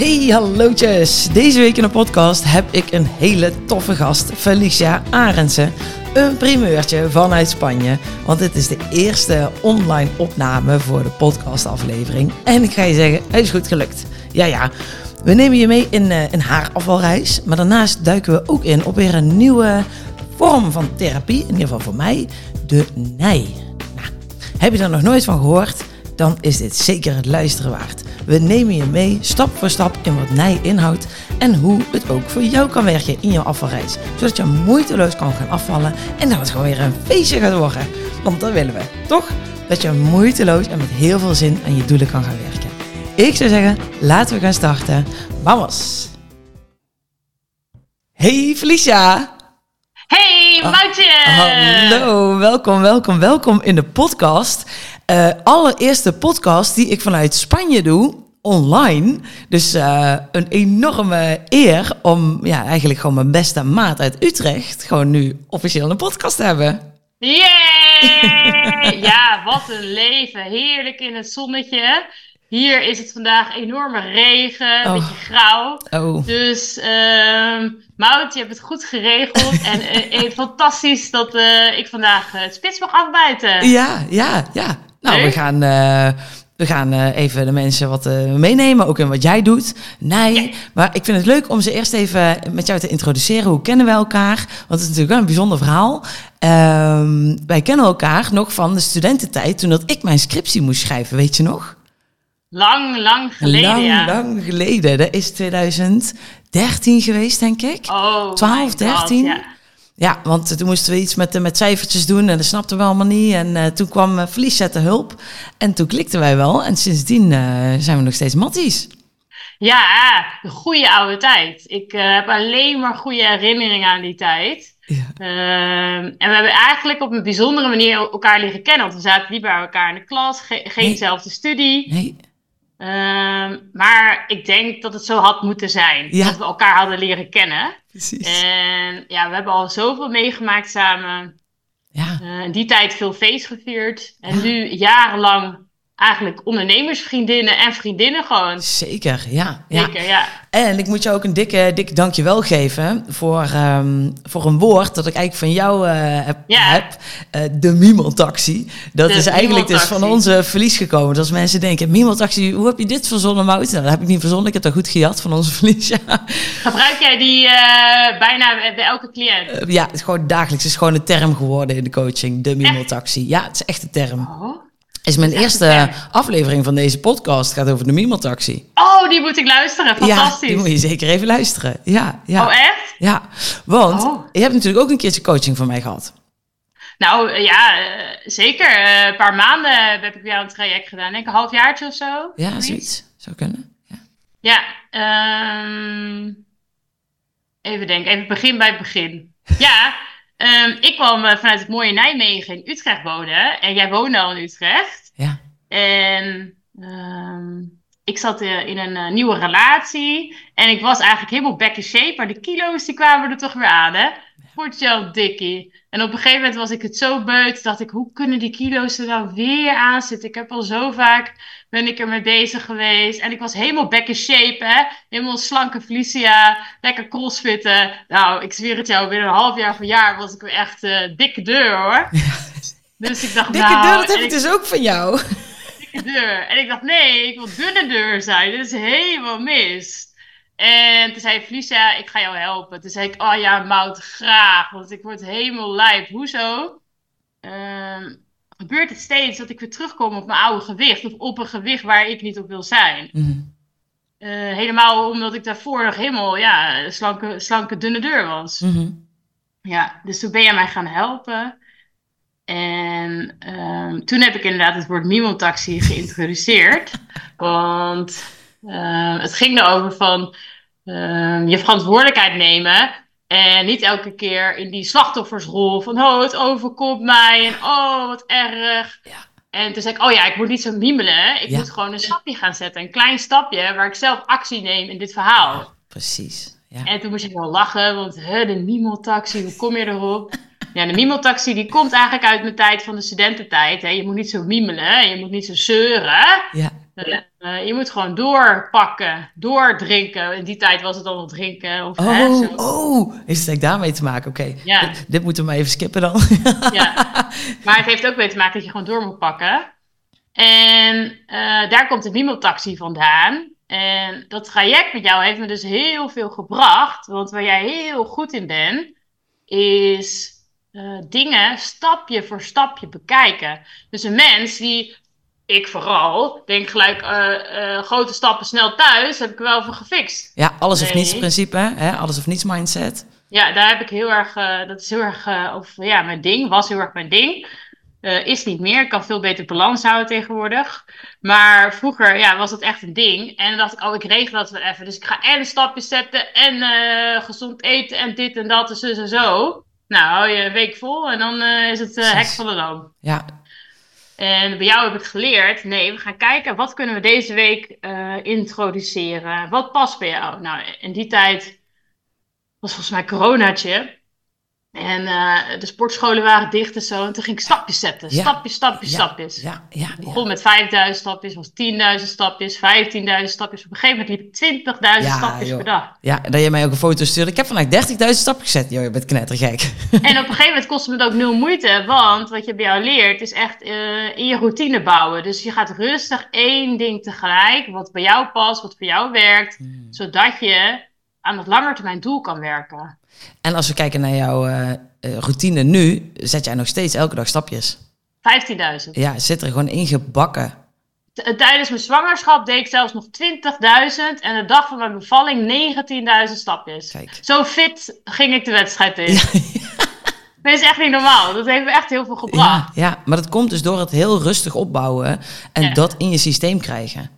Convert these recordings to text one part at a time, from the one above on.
Hey hallootjes! Deze week in de podcast heb ik een hele toffe gast, Felicia Arendsen. Een primeurtje vanuit Spanje, want dit is de eerste online opname voor de podcastaflevering. En ik ga je zeggen, het is goed gelukt. Ja, ja. We nemen je mee in, uh, in haar maar daarnaast duiken we ook in op weer een nieuwe vorm van therapie, in ieder geval voor mij, de NIJ. Nou, heb je daar nog nooit van gehoord? Dan is dit zeker het luisteren waard. We nemen je mee stap voor stap in wat NIJ inhoudt en hoe het ook voor jou kan werken in jouw afvalreis. Zodat je moeiteloos kan gaan afvallen en dat het gewoon weer een feestje gaat worden. Want dat willen we, toch? Dat je moeiteloos en met heel veel zin aan je doelen kan gaan werken. Ik zou zeggen, laten we gaan starten. Vamos! Hey Felicia! Hey Moutje! Hallo, welkom, welkom, welkom in de podcast. Uh, allereerste podcast die ik vanuit Spanje doe, online. Dus uh, een enorme eer om ja, eigenlijk gewoon mijn beste maat uit Utrecht... gewoon nu officieel een podcast te hebben. Yeah! ja, wat een leven. Heerlijk in het zonnetje. Hier is het vandaag enorme regen, een oh. beetje grauw. Oh. Dus uh, Mout, je hebt het goed geregeld. en uh, fantastisch dat uh, ik vandaag het spits mag afbijten. Ja, ja, ja. Nou, we gaan, we gaan even de mensen wat meenemen, ook in wat jij doet. Nee, maar ik vind het leuk om ze eerst even met jou te introduceren. Hoe kennen we elkaar? Want het is natuurlijk wel een bijzonder verhaal. Ehm, wij kennen elkaar nog van de studententijd, toen dat ik mijn scriptie moest schrijven, weet je nog? Lang, lang geleden. Lang, ja. lang geleden. Dat is 2013 geweest, denk ik. Oh, 12, 13. ja. Ja. want toen moesten we iets met, met cijfertjes doen en dat snapten we allemaal niet. En uh, toen kwam uh, hulp en toen klikten wij wel. En sindsdien uh, zijn we nog steeds matties. Ja, de goede oude tijd. Ik heb alleen maar goede herinneringen aan die tijd. Ja. Uh, en we hebben eigenlijk op een bijzondere manier elkaar leren kennen. Want we zaten niet bij elkaar in de klas, ge geen nee. dezelfde studie. Nee. Uh, maar ik denk dat het zo had moeten zijn. Ja. Dat we elkaar hadden leren kennen. Precies. En ja, we hebben al zoveel meegemaakt samen. Ja. Uh, in die tijd veel feest gevierd. En ja. nu jarenlang eigenlijk ondernemersvriendinnen en vriendinnen gewoon. Zeker, ja. Zeker, ja. En ik moet je ook een dikke, dikke dankjewel geven voor, um, voor een woord dat ik eigenlijk van jou uh, heb. Ja. heb uh, de Miemeltaxi. Dat de is eigenlijk dus van onze verlies gekomen. Dus als mensen denken, Miemeltaxi, hoe heb je dit verzonnen, Mout? Nou, dat heb ik niet verzonnen. Ik heb dat goed gejat van onze verlies, ja. Gebruik jij die uh, bijna bij elke cliënt? ja, het is gewoon dagelijks. Het is gewoon een term geworden in de coaching, de Miemeltaxi. Ja, het is echt een term. Oh is mijn eerste aflevering van deze podcast. gaat over de Miemeltaxi. Oh, die moet ik luisteren. Fantastisch. Ja, die moet je zeker even luisteren. Ja, ja. Oh, echt? Ja, want oh. je hebt natuurlijk ook een keertje coaching van mij gehad. Nou ja, zeker. een paar maanden heb ik weer een traject gedaan. Denk een halfjaartje of zo. Ja, zoiets. Zou kunnen. Ja, ja um, even denken. Even begin bij het begin. Ja, Um, ik kwam uh, vanuit het mooie Nijmegen in Utrecht wonen. En jij woonde al in Utrecht. Ja. En um, ik zat uh, in een uh, nieuwe relatie. En ik was eigenlijk helemaal back in shape. Maar de kilo's die kwamen er toch weer aan, hè? Voor jou, dikkie. En op een gegeven moment was ik het zo beut. Dacht ik, hoe kunnen die kilo's er nou weer aan zitten? Ik heb al zo vaak ben ik ermee bezig geweest. En ik was helemaal back in shape, hè. Helemaal slanke Felicia. Lekker crossfitten. Nou, ik zweer het jou, binnen een half jaar van jaar was ik weer echt uh, dikke deur, hoor. Dus ik dacht, dikke nou... deur, dat heb ik dus ook van jou. Dikke deur. En ik dacht, nee, ik wil dunne deur zijn. Dit is helemaal mis. En toen zei Felicia, ik ga jou helpen. Toen zei ik, oh ja, Mout, graag. Want ik word helemaal lijp. Hoezo? Um, gebeurt het steeds dat ik weer terugkom op mijn oude gewicht. Of op een gewicht waar ik niet op wil zijn. Mm -hmm. uh, helemaal omdat ik daarvoor nog helemaal ja, slanke, slanke dunne deur was. Mm -hmm. Ja, dus toen ben je mij gaan helpen. En um, toen heb ik inderdaad het woord Mimo-taxi geïntroduceerd. want uh, het ging erover van uh, je verantwoordelijkheid nemen. En niet elke keer in die slachtoffersrol van oh, het overkomt mij en oh, wat erg. Ja. En toen zei ik, oh ja, ik moet niet zo miemelen. Ik Ja. moet gewoon een stapje gaan zetten. Een klein stapje waar ik zelf actie neem in dit verhaal. Precies. Ja. En toen moest ik wel lachen, want hè, de miemeltaxi, hoe kom je erop? Ja, de miemeltaxi die komt eigenlijk uit mijn tijd van de studententijd. Hè. Je moet niet zo miemelen, je moet niet zo zeuren. Ja. Uh, je moet gewoon doorpakken, doordrinken. In die tijd was het al drinken. Of, oh, hè, zo. oh, is het daarmee te maken? Oké, Ja. dit, dit moeten we maar even skippen dan. Ja. Maar het heeft ook mee te maken dat je gewoon door moet pakken. En eh, daar komt de Wiemeltaxi vandaan. En dat traject met jou heeft me dus heel veel gebracht. Want waar jij heel goed in bent, is eh, dingen stapje voor stapje bekijken. Dus een mens die, ik vooral, denk gelijk eh, eh, grote stappen snel thuis, heb ik er wel voor gefixt. ja, alles of niets principe, hè? alles of niets mindset. Ja, daar heb ik heel erg, eh, dat is heel erg, of ja, mijn ding, was heel erg mijn ding. Is niet meer, ik kan veel beter balans houden tegenwoordig. Maar vroeger ja, was dat echt een ding. En dan dacht ik, oh, ik regel dat wel even. Dus ik ga en stapjes zetten en gezond eten en dit en dat en zo en zo. Nou, hou je een week vol en dan is het hek van de loom. Ja, En bij jou heb ik geleerd, nee, we gaan kijken wat kunnen we deze week eh, introduceren. Wat past bij jou? Nou, in die tijd was volgens mij coronaatje. En eh, de sportscholen waren dicht en zo. En toen ging ik stapjes zetten. Ja. Stapjes, stapjes, ja, stapjes. ja, ja, Ik begon met 5000 stapjes, was 10.000 stapjes, 15.000 stapjes. Op een gegeven moment liep ik 20.000 Ja, stapjes joh. per dag. Ja, dat je mij ook een foto stuurde. Ik heb vandaag 30.000 stappen gezet. Joh, je bent knettergek. En op een gegeven moment kostte me het ook nul moeite, want wat je bij jou leert is echt eh, in je routine bouwen. Dus je gaat rustig één ding tegelijk, wat bij jou past, wat voor jou werkt, Hmm. zodat je aan het langetermijn doel kan werken. En als we kijken naar jouw eh, eh, routine nu, zet jij nog steeds elke dag stapjes. 15.000. Ja, zit er gewoon ingebakken. T- Tijdens mijn zwangerschap deed ik zelfs nog 20.000 en de dag van mijn bevalling 19.000 stapjes. Kijk. Zo fit ging ik de wedstrijd in. Dat is echt niet normaal. Dat heeft me echt heel veel gebracht. Ja, ja, maar dat komt dus door het heel rustig opbouwen en dat in je systeem krijgen.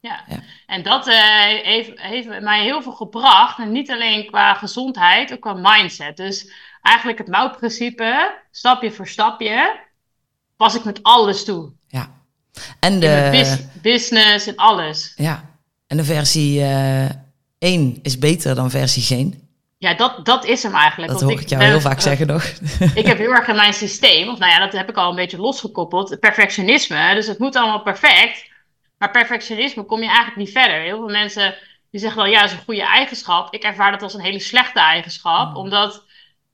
Ja. En dat eh, heeft, heeft mij heel veel gebracht. En niet alleen qua gezondheid, ook qua mindset. Dus eigenlijk het mouwprincipe, stapje voor stapje, pas ik met alles toe. Ja. En de, bus- business en alles. ja. en de versie eh 1 is beter dan versie geen. Ja, dat, dat is hem eigenlijk. Dat Want hoor ik jou ben- heel vaak zeggen nog. Ik heb heel erg in mijn systeem, of nou ja, dat heb ik al een beetje losgekoppeld, perfectionisme. Dus het moet allemaal perfect. Maar perfectionisme kom je eigenlijk niet verder. Heel veel mensen die zeggen dan, ja, dat is een goede eigenschap. Ik ervaar dat als een hele slechte eigenschap, omdat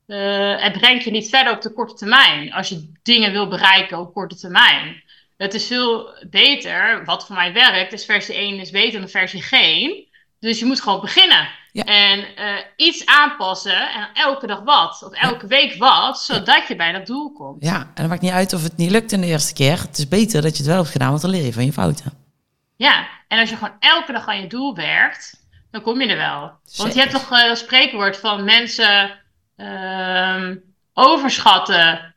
eh, het brengt je niet verder op de korte termijn. Als je dingen wil bereiken op korte termijn. Het is veel beter, wat voor mij werkt, is versie 1 is beter dan versie geen. Dus je moet gewoon beginnen. Ja. En eh, iets aanpassen en elke dag wat, of elke week wat, zodat je bij dat doel komt. Ja, en het maakt niet uit of het niet lukt in de eerste keer. Het is beter dat je het wel hebt gedaan, want dan leer je van je fouten. Ja, en als je gewoon elke dag aan je doel werkt, dan kom je er wel. Want Zeker. je hebt toch eh, dat spreekwoord van mensen ehm, overschatten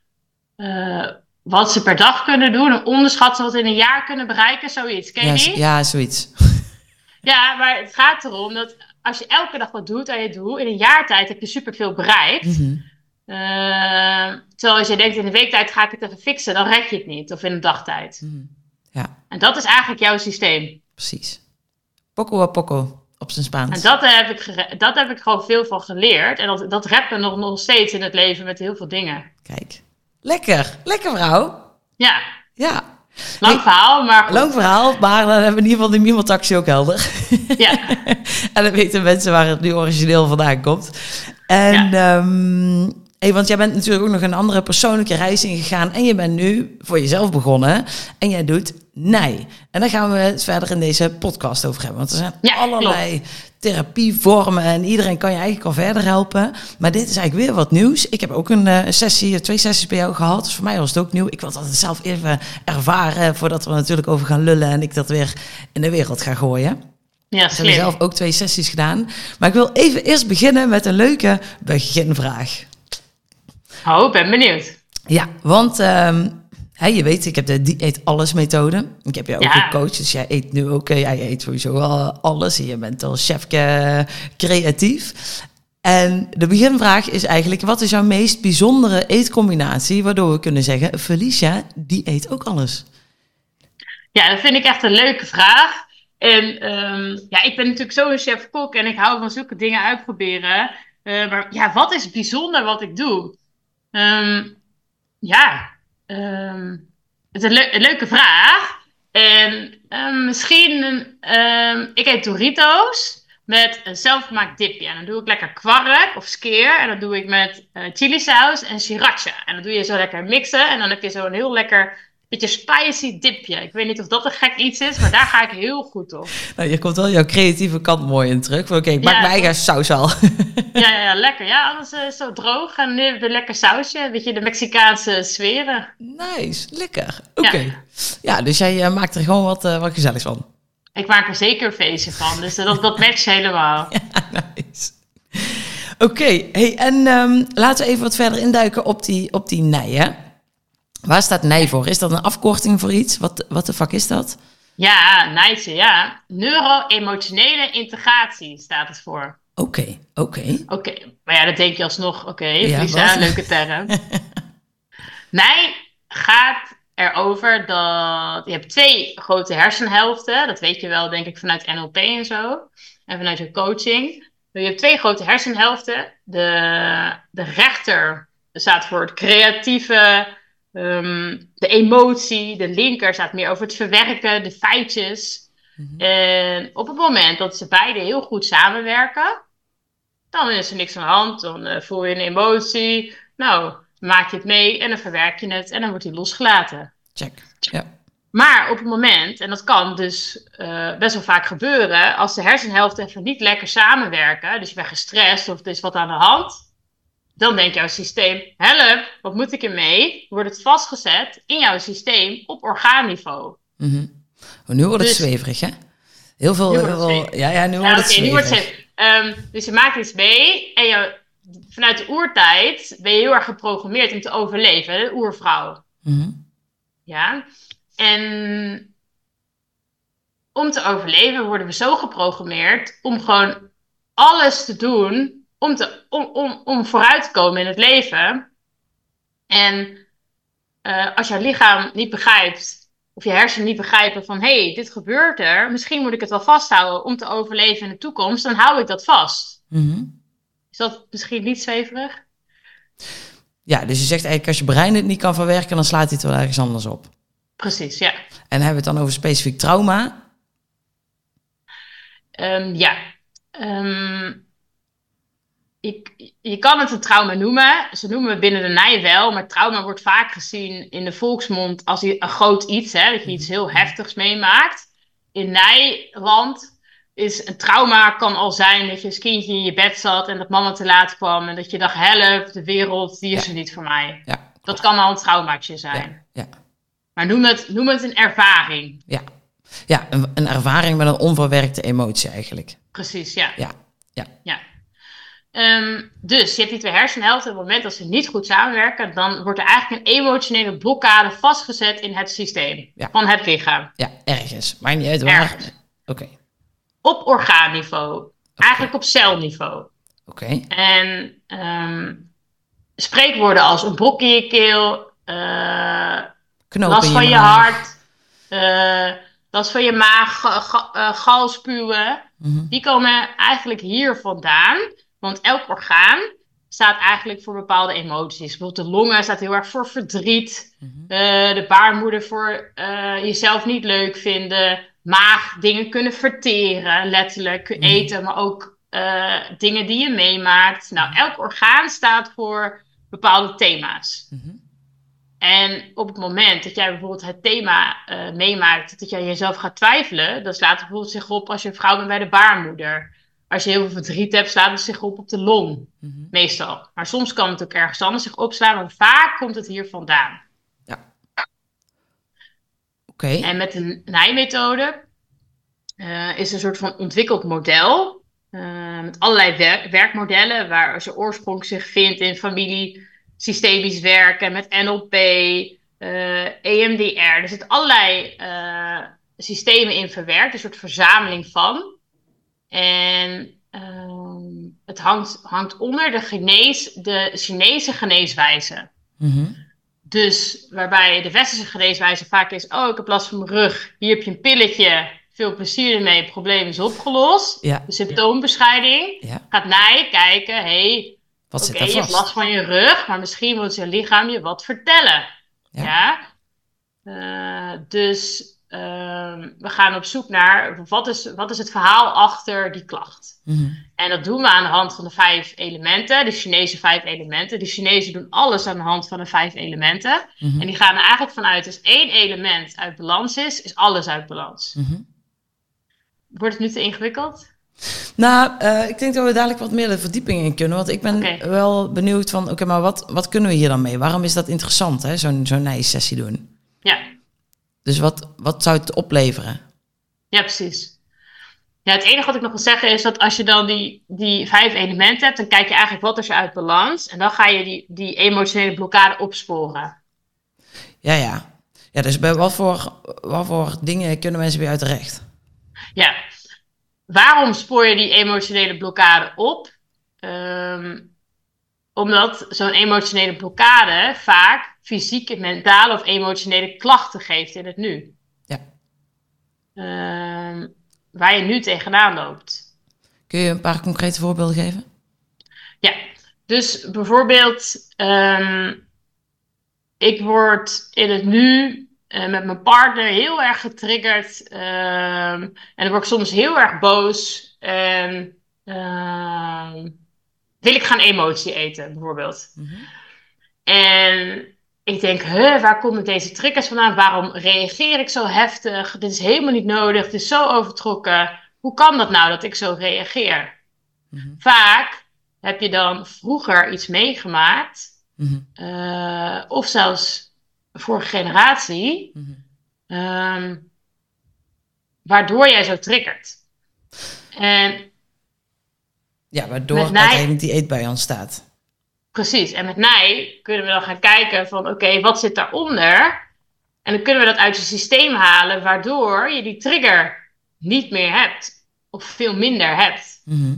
eh, wat ze per dag kunnen doen en onderschatten wat ze in een jaar kunnen bereiken, zoiets. Ken je Ja, die? z- ja, zoiets. Ja, maar het gaat erom dat als je elke dag wat doet aan je doel, in een jaar tijd heb je superveel bereikt. Eh, terwijl als je denkt in een week tijd ga ik het even fixen, dan red je het niet. Of in een dagtijd. Mhm. Ja, En dat is eigenlijk jouw systeem. precies. Poco a poco, op zijn Spaans. En dat heb ik, dat heb ik gewoon veel van geleerd. En dat, dat redt me nog, nog steeds in het leven met heel veel dingen. Kijk. Lekker, lekker vrouw. Ja, Ja, lang verhaal, maar goed. lang verhaal, maar dan hebben we in ieder geval de Mimo-taxi ook helder. Ja. en dan weten mensen waar het nu origineel vandaan komt. En, ehm, hey, want jij bent natuurlijk ook nog een andere persoonlijke reis ingegaan. En je bent nu voor jezelf begonnen. En jij doet NIJ. En daar gaan we het verder in deze podcast over hebben. Want er zijn Ja, allerlei therapievormen. En iedereen kan je eigenlijk al verder helpen. Maar dit is eigenlijk weer wat nieuws. Ik heb ook een eh, sessie, twee sessies bij jou gehad. Dus voor mij was het ook nieuw. Ik wil dat zelf even ervaren. Voordat we natuurlijk over gaan lullen. En ik dat weer in de wereld ga gooien. Ja, Ik heb slim. zelf ook twee sessies gedaan. Maar ik wil even eerst beginnen met een leuke beginvraag. Oh, ben benieuwd. Ja, want ehm, hè, je weet, ik heb de dieet alles methode. Ik heb je ook Ja. gecoacht, dus jij eet nu ook, eh, jij eet sowieso wel alles. En je bent al chefke creatief. En de beginvraag is eigenlijk, wat is jouw meest bijzondere eetcombinatie... waardoor we kunnen zeggen, Felicia, die eet ook alles? Ja, dat vind ik echt een leuke vraag. En ehm, ja, ik ben natuurlijk zo een chef-kok en ik hou van zulke dingen uitproberen. Eh, maar ja, wat is bijzonder wat ik doe? Ehm, ja, ehm, het is een, leu- een leuke vraag. En ehm, misschien, um, ik eet Doritos met een zelfgemaakt dipje. En dan doe ik lekker kwark of skeer. En dat doe ik met uh, chili saus en sriracha. En dan doe je zo lekker mixen. En dan heb je zo'n heel lekker beetje spicy dipje. Ik weet niet of dat een gek iets is, maar daar ga ik heel goed op. Nou, je komt wel jouw creatieve kant mooi in terug. Oké, ik maak mijn eigen saus al. Ja, ja, ja, lekker. Ja, alles uh, zo droog en nu een lekker sausje. Een beetje de Mexicaanse sferen. Nice, lekker. Oké. Ja. dus jij uh, maakt er gewoon wat, uh, wat gezelligs van. Ik maak er zeker een feestje van, dus dat, dat matcht helemaal. Ja, nice. Oké, hey, en um, laten we even wat verder induiken op die, op die NIJ, hè? Waar staat NIJ voor? Is dat een afkorting voor iets? Wat, wat de fuck is dat? Ja, NIJtje, ja. Neuro-emotionele integratie staat het voor. Oké, oké. Oké, maar ja, dat denk je alsnog. Oké, ja, leuke term. NIJ gaat erover dat je hebt twee grote hersenhelften. Dat weet je wel, denk ik, vanuit NLP en zo. En vanuit je coaching. Je hebt twee grote hersenhelften. De, de rechter staat voor het creatieve, um, de emotie. De linker staat meer over het verwerken, de feitjes. Mhm. En op het moment dat ze beide heel goed samenwerken, dan is er niks aan de hand. Dan uh, voel je een emotie. Nou, maak je het mee en dan verwerk je het en dan wordt hij losgelaten. Check. Ja. Maar op het moment, en dat kan dus uh, best wel vaak gebeuren, als de hersenhelften even niet lekker samenwerken, dus je bent gestrest of er is wat aan de hand, dan denkt jouw systeem: help, wat moet ik ermee? Wordt het vastgezet in jouw systeem op orgaanniveau. Mm -hmm. nu wordt het dus, zweverig, hè? Heel veel. Heel veel ja, ja, nu wordt het zweverig. Nu wordt het um, dus je maakt iets mee en je, vanuit de oertijd ben je heel erg geprogrammeerd om te overleven, de oervrouw. Mm -hmm. Ja, en om te overleven worden we zo geprogrammeerd om gewoon alles te doen om, te, om, om, om vooruit te komen in het leven. En uh, als jouw lichaam niet begrijpt, of je hersenen niet begrijpen van hé, hey, dit gebeurt er, misschien moet ik het wel vasthouden om te overleven in de toekomst, dan hou ik dat vast. Mm -hmm. Is dat misschien niet zweverig? Ja, dus je zegt eigenlijk als je brein het niet kan verwerken, dan slaat hij het wel ergens anders op. Precies, ja. En hebben we het dan over specifiek trauma? Um, ja. Um, ik, je kan het een trauma noemen. Ze noemen het binnen de nij wel, maar trauma wordt vaak gezien in de volksmond als een groot iets, hè, dat je iets heel heftigs meemaakt. In Nijland is een trauma kan al zijn dat je als kindje in je bed zat en dat mama te laat kwam en dat je dacht, help, de wereld, die is er niet voor mij. Ja. Dat kan al een traumaatje zijn. Ja. ja. Maar noem het, noem het een ervaring. Ja, ja een, een ervaring met een onverwerkte emotie eigenlijk. Precies, ja. Ja, ja. ja. Um, dus je hebt die twee hersenhelften. Op het moment dat ze niet goed samenwerken, dan wordt er eigenlijk een emotionele blokkade vastgezet in het systeem van het lichaam. Ja, ergens. Maar niet uit waar. Oké. Op orgaanniveau. Eigenlijk op celniveau. Oké. En um, spreekwoorden als een brok in je keel, uh, last van je, hart, uh, last van je maag, uh, galspuwen, mm -hmm. die komen eigenlijk hier vandaan. Want elk orgaan staat eigenlijk voor bepaalde emoties. Bijvoorbeeld de longen staat heel erg voor verdriet. Mm de baarmoeder voor uh, jezelf niet leuk vinden. Maag dingen kunnen verteren, letterlijk. Mhm. Eten, maar ook uh, dingen die je meemaakt. Nou, elk orgaan staat voor bepaalde thema's. Mm En op het moment dat jij bijvoorbeeld het thema meemaakt, dat jij jezelf gaat twijfelen, dan slaat het bijvoorbeeld zich op als je een vrouw bent bij de baarmoeder als je heel veel verdriet hebt, slaat het zich op op de long. Mhm. Meestal. Maar soms kan het ook ergens anders zich opslaan, maar vaak komt het hier vandaan. Ja. Oké. En met de nijmethode uh, is een soort van ontwikkeld model. Uh, met allerlei werkmodellen, waar je oorsprong zich vindt in familie, systemisch werken, met NLP, uh, EMDR. Er zitten allerlei systemen in verwerkt, een soort verzameling van. En ehm, het hangt, hangt onder de, genees, de Chinese geneeswijze. Mhm. Dus waarbij de westerse geneeswijze vaak is: oh, ik heb last van mijn rug. Hier heb je een pilletje. Veel plezier ermee. Het probleem is opgelost. Ja. De symptoombescheiding. Ja. Gaat naar je kijken. hey, oké, je hebt last van je rug. Maar misschien wil je lichaam je wat vertellen. Ja. ja? Uh, dus ehm, we gaan op zoek naar wat is, wat is het verhaal achter die klacht. Mhm. En dat doen we aan de hand van de vijf elementen, de Chinese vijf elementen. De Chinezen doen alles aan de hand van de vijf elementen. Mhm. En die gaan er eigenlijk vanuit, als één element uit balans is, is alles uit balans. Mhm. Wordt het nu te ingewikkeld? Nou, eh, ik denk dat we dadelijk wat meer de verdieping in kunnen. Want ik ben wel benieuwd van, oké, maar wat, wat kunnen we hier dan mee? Waarom is dat interessant, hè? Zo'n zo'n nijsessie doen. Ja, Dus wat, wat zou het opleveren? ja precies. Ja, het enige wat ik nog wil zeggen is dat als je dan die, die vijf elementen hebt, dan kijk je eigenlijk wat is er uit balans. En dan ga je die, die emotionele blokkade opsporen. Ja, ja. Ja, dus bij wat voor, wat voor dingen kunnen mensen bij jou terecht? Ja, waarom spoor je die emotionele blokkade op? Ehm, omdat zo'n emotionele blokkade vaak fysieke, mentale of emotionele klachten geeft in het nu. Ja. Ehm, waar je nu tegenaan loopt. Kun je een paar concrete voorbeelden geven? Ja, dus bijvoorbeeld, ehm, ik word in het nu eh, met mijn partner heel erg getriggerd. ehm, en dan word ik soms heel erg boos. En wil ik gaan emotie eten, bijvoorbeeld. En ik denk, huh, waar komen deze triggers vandaan? Waarom reageer ik zo heftig? Dit is helemaal niet nodig. Het is zo overtrokken. Hoe kan dat nou dat ik zo reageer? Mhm. Vaak heb je dan vroeger iets meegemaakt, Mhm. eh, of zelfs vorige generatie, Mhm. ehm, waardoor jij zo triggert. En Ja, waardoor mij- uiteindelijk die eetbui ontstaat. precies, en met mij kunnen we dan gaan kijken van oké, wat zit daaronder? En dan kunnen we dat uit je systeem halen, waardoor je die trigger niet meer hebt, of veel minder hebt. Mhm.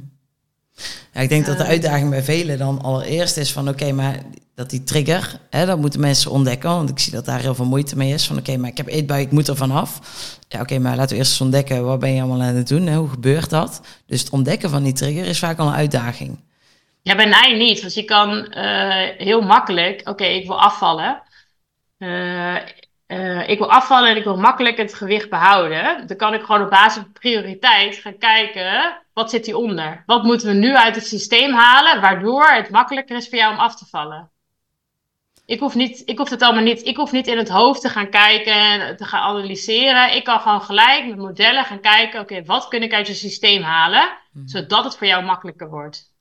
Ja, ik denk dat de Eh. uitdaging bij velen dan allereerst is van oké, maar dat die trigger, hè, dat moeten mensen ontdekken. Want ik zie dat daar heel veel moeite mee is. Van oké, maar ik heb eetbui, ik moet er vanaf. Ja, oké, maar laten we eerst eens ontdekken, wat ben je allemaal aan het doen? Hoe gebeurt dat? Dus het ontdekken van die trigger is vaak al een uitdaging. Ja, bij mij niet. Want je kan eh, heel makkelijk, oké, ik wil afvallen. Eh, eh, ik wil afvallen en ik wil makkelijk het gewicht behouden. Dan kan ik gewoon op basis van prioriteit gaan kijken, wat zit hieronder? Wat moeten we nu uit het systeem halen, waardoor het makkelijker is voor jou om af te vallen? Ik hoef, niet, ik hoef het allemaal niet, ik hoef niet in het hoofd te gaan kijken en te gaan analyseren. Ik kan gewoon gelijk met modellen gaan kijken, oké, wat kun ik uit je systeem halen, zodat het voor jou makkelijker wordt.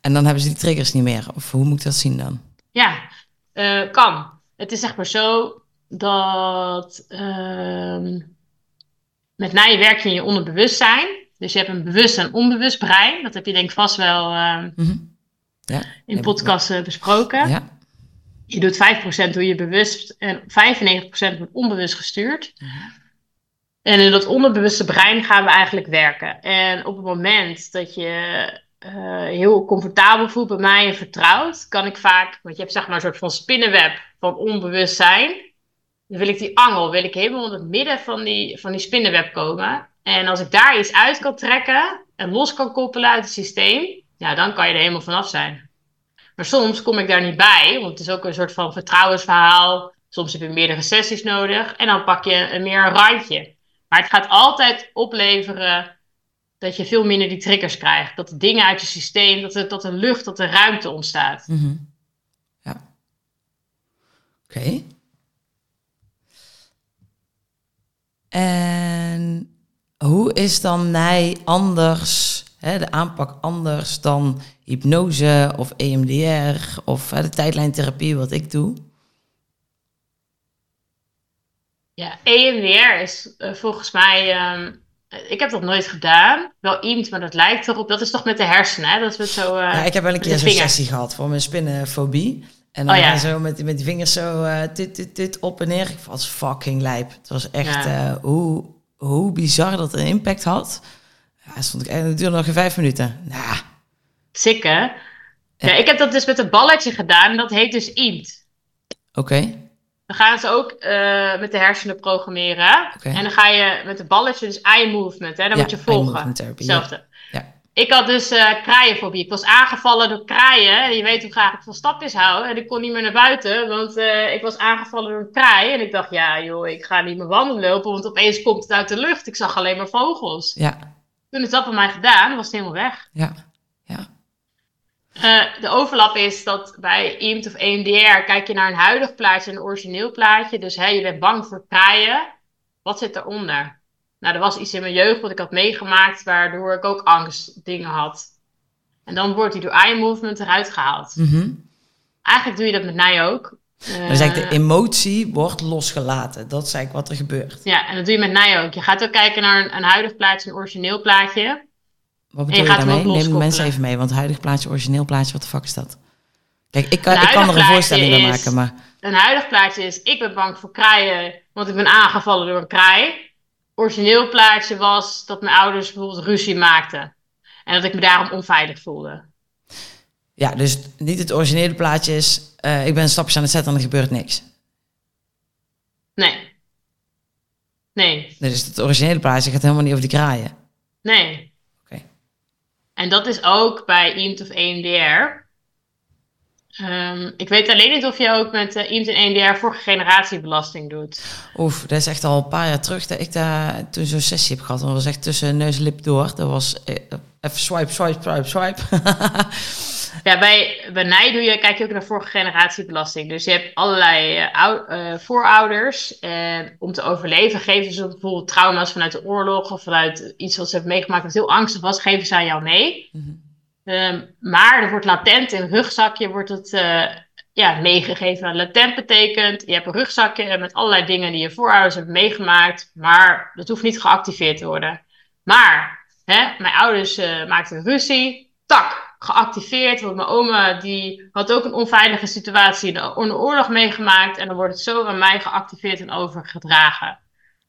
En dan hebben ze die triggers niet meer. Of hoe moet ik dat zien dan? Ja, eh, kan. Het is zeg maar zo dat ehm, met mij werk je in je onderbewustzijn. Dus je hebt een bewust en onbewust brein. Dat heb je denk ik vast wel ehm, Mhm. Ja, in Ja, podcasten besproken. ja. Je doet 5% doe je bewust en 95% wordt onbewust gestuurd. En in dat onderbewuste brein gaan we eigenlijk werken. En op het moment dat je eh, heel comfortabel voelt bij mij en vertrouwd, kan ik vaak, want je hebt zeg maar een soort van spinnenweb van onbewustzijn. Dan wil ik die angel, wil ik helemaal in het midden van die, van die spinnenweb komen. En als ik daar iets uit kan trekken en los kan koppelen uit het systeem, ja, dan kan je er helemaal vanaf zijn. Maar soms kom ik daar niet bij, want het is ook een soort van vertrouwensverhaal. Soms heb je meerdere sessies nodig en dan pak je een meer een randje. Maar het gaat altijd opleveren dat je veel minder die triggers krijgt. Dat de dingen uit je systeem, dat er, dat er lucht, dat er ruimte ontstaat. Mhm. Ja. Oké. En hoe is dan mij anders, hè, de aanpak anders dan hypnose of EMDR of de tijdlijntherapie wat ik doe? Ja, EMDR is eh, volgens mij. ehm, ik heb dat nooit gedaan. Wel iemand, maar dat lijkt erop. Dat is toch met de hersenen, hè? Dat is met zo. eh, ja, ik heb wel een keer zo'n vingers. sessie gehad voor mijn spinnenfobie. En dan Oh, ja. zo met, met die vingers zo eh dit, dit, dit op en neer. Ik was fucking lijp. Het was echt Ja. hoe, hoe bizar dat een impact had. Ja, stond ik, en het duurde nog geen vijf minuten. Nou, hè? Ja. ik heb dat dus met een balletje gedaan. En dat heet dus IEMT. oké. Dan gaan ze ook eh, met de hersenen programmeren. En dan ga je met een balletje, dus eye movement, hè? Dan Ja, moet je volgen. therapy. Hetzelfde. Ja. ik had dus uh, kraaienfobie. Ik was aangevallen door kraaien. Je weet hoe graag ik van stapjes hou. En ik kon niet meer naar buiten, want uh, ik was aangevallen door een kraai. En ik dacht, ja joh, ik ga niet meer wandelen lopen, want opeens komt het uit de lucht. Ik zag alleen maar vogels. Ja. Toen is dat bij mij gedaan, was het helemaal weg. Ja. Uh, de overlap is dat bij IMT of EMDR kijk je naar een huidig plaatje en een origineel plaatje. Dus hè, je bent bang voor kraaien. Wat zit eronder? Nou, er was iets in mijn jeugd wat ik had meegemaakt, waardoor ik ook angstdingen had. En dan wordt die door eye movement eruit gehaald. Mhm. Eigenlijk doe je dat met mij ook. Uh, dus eigenlijk de emotie wordt losgelaten. Dat is eigenlijk wat er gebeurt. Ja, en dat doe je met mij ook. Je gaat ook kijken naar een, een huidig plaatje, een origineel plaatje. Wat bedoel je, je daarmee? Neem de mensen even mee. Want huidig plaatje, origineel plaatje, wat de fuck is dat? Kijk, ik kan, ik kan er een voorstelling bij maken, maar... Een huidig plaatje is, ik ben bang voor kraaien, want ik ben aangevallen door een kraai origineel plaatje was dat mijn ouders bijvoorbeeld ruzie maakten. En dat ik me daarom onveilig voelde. Ja, dus niet het originele plaatje is, uh, ik ben een stapje aan het zetten en er gebeurt niks. Nee. Nee. Dus het originele plaatje gaat helemaal niet over die kraaien. Nee. En dat is ook bij IMT of EMDR. Um, ik weet alleen niet of je ook met uh, IMT en EMDR vorige generatiebelasting doet. Oef, dat is echt al een paar jaar terug dat ik daar toen zo'n sessie heb gehad. Dat was echt tussen neus en lip door. Dat was uh, even swipe, swipe, swipe, swipe. ja, bij, bij NIJ doe je, kijk je ook naar vorige generatiebelasting. Dus je hebt allerlei uh, voorouders. En om te overleven geven ze bijvoorbeeld trauma's vanuit de oorlog... of vanuit iets wat ze hebben meegemaakt dat heel angstig was, geven ze aan jou mee... Mm -hmm. Um, maar er wordt latent in een rugzakje wordt het uh, ja, meegegeven. Latent betekent, je hebt een rugzakje met allerlei dingen die je voorouders hebben meegemaakt, maar dat hoeft niet geactiveerd te worden. Maar hè, mijn ouders uh, maakten ruzie, tak, geactiveerd. Want mijn oma die had ook een onveilige situatie in de oorlog meegemaakt en dan wordt het zo aan mij geactiveerd en overgedragen.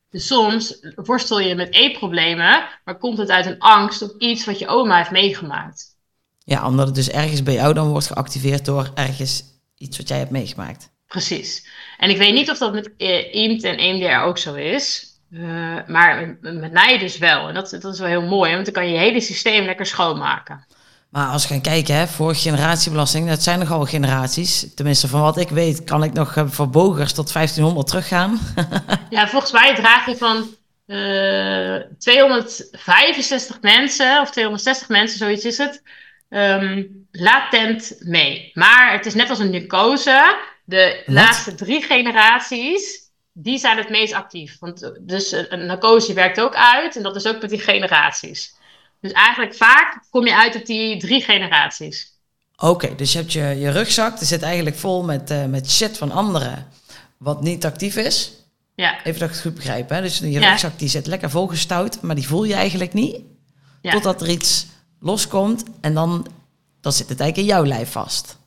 Dus soms worstel je met eetproblemen, maar komt het uit een angst op iets wat je oma heeft meegemaakt. Ja, omdat het dus ergens bij jou dan wordt geactiveerd door ergens iets wat jij hebt meegemaakt. Precies. En ik weet niet of dat met uh, IMT en EMDR ook zo is. Uh, maar met mij dus wel. En dat, dat is wel heel mooi, want dan kan je je hele systeem lekker schoonmaken. Maar als we gaan kijken, hè, vorige generatiebelasting, dat zijn nogal generaties. Tenminste, van wat ik weet, kan ik nog uh, voor bogers tot 1500 teruggaan. ja, volgens mij draag je van uh, 265 mensen, of 260 mensen, zoiets is het, um, latent mee. Maar het is net als een narcose. De laatste drie generaties, die zijn het meest actief. Want dus een narcose werkt ook uit. En dat is ook met die generaties. Dus eigenlijk vaak kom je uit op die drie generaties. Oké, dus je hebt je, je rugzak. Er zit eigenlijk vol met, uh, met shit van anderen. Wat niet actief is. Ja. Even dat ik het goed begrijp. Hè? Dus je ja. rugzak die zit lekker volgestouwd. Maar die voel je eigenlijk niet. Ja. Totdat er iets loskomt en dan, dan zit het eigenlijk in jouw lijf vast.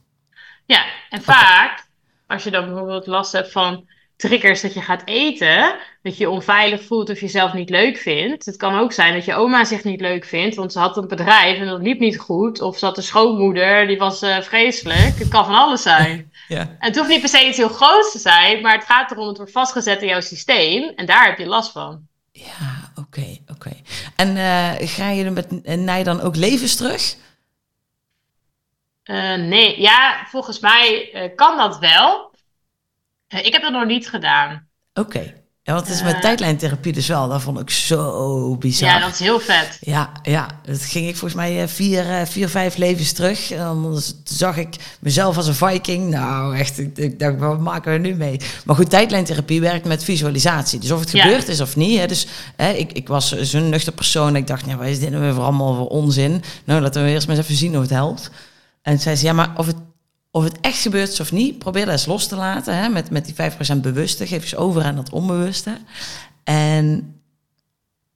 Ja, en vaak als je dan bijvoorbeeld last hebt van triggers dat je gaat eten, dat je je onveilig voelt of jezelf niet leuk vindt. Het kan ook zijn dat je oma zich niet leuk vindt, want ze had een bedrijf en dat liep niet goed. Of ze had een schoonmoeder, die was uh, vreselijk. Het kan van alles zijn. Ja. En het hoeft niet per se iets heel groots te zijn, maar het gaat erom, het wordt vastgezet in jouw systeem en daar heb je last van. Ja, oké, oké. En uh, ga je er met Nij dan ook levens terug? Uh, nee, ja, volgens mij kan dat wel. Ik heb dat nog niet gedaan. Oké. Ja, want het is met tijdlijntherapie dus wel. Dat vond ik zo bizar. Ja, dat is heel vet. Ja, ja. Dat ging ik volgens mij vier, vier vijf levens terug. En dan zag ik mezelf als een viking. Nou, echt, ik, dacht, wat maken we nu mee? Maar goed, tijdlijntherapie werkt met visualisatie. Dus of het ja. gebeurd is of niet. Hè, dus hè, ik, ik was zo'n nuchter persoon. Ik dacht, nou, wat is dit nou weer voor allemaal voor onzin? Nou, laten we eerst maar eens even zien of het helpt. En zei ze, ja, maar of het of het echt gebeurt of niet, probeer dat eens los te laten. Hè? Met, met die 5% bewuste, geef eens over aan dat onbewuste. En,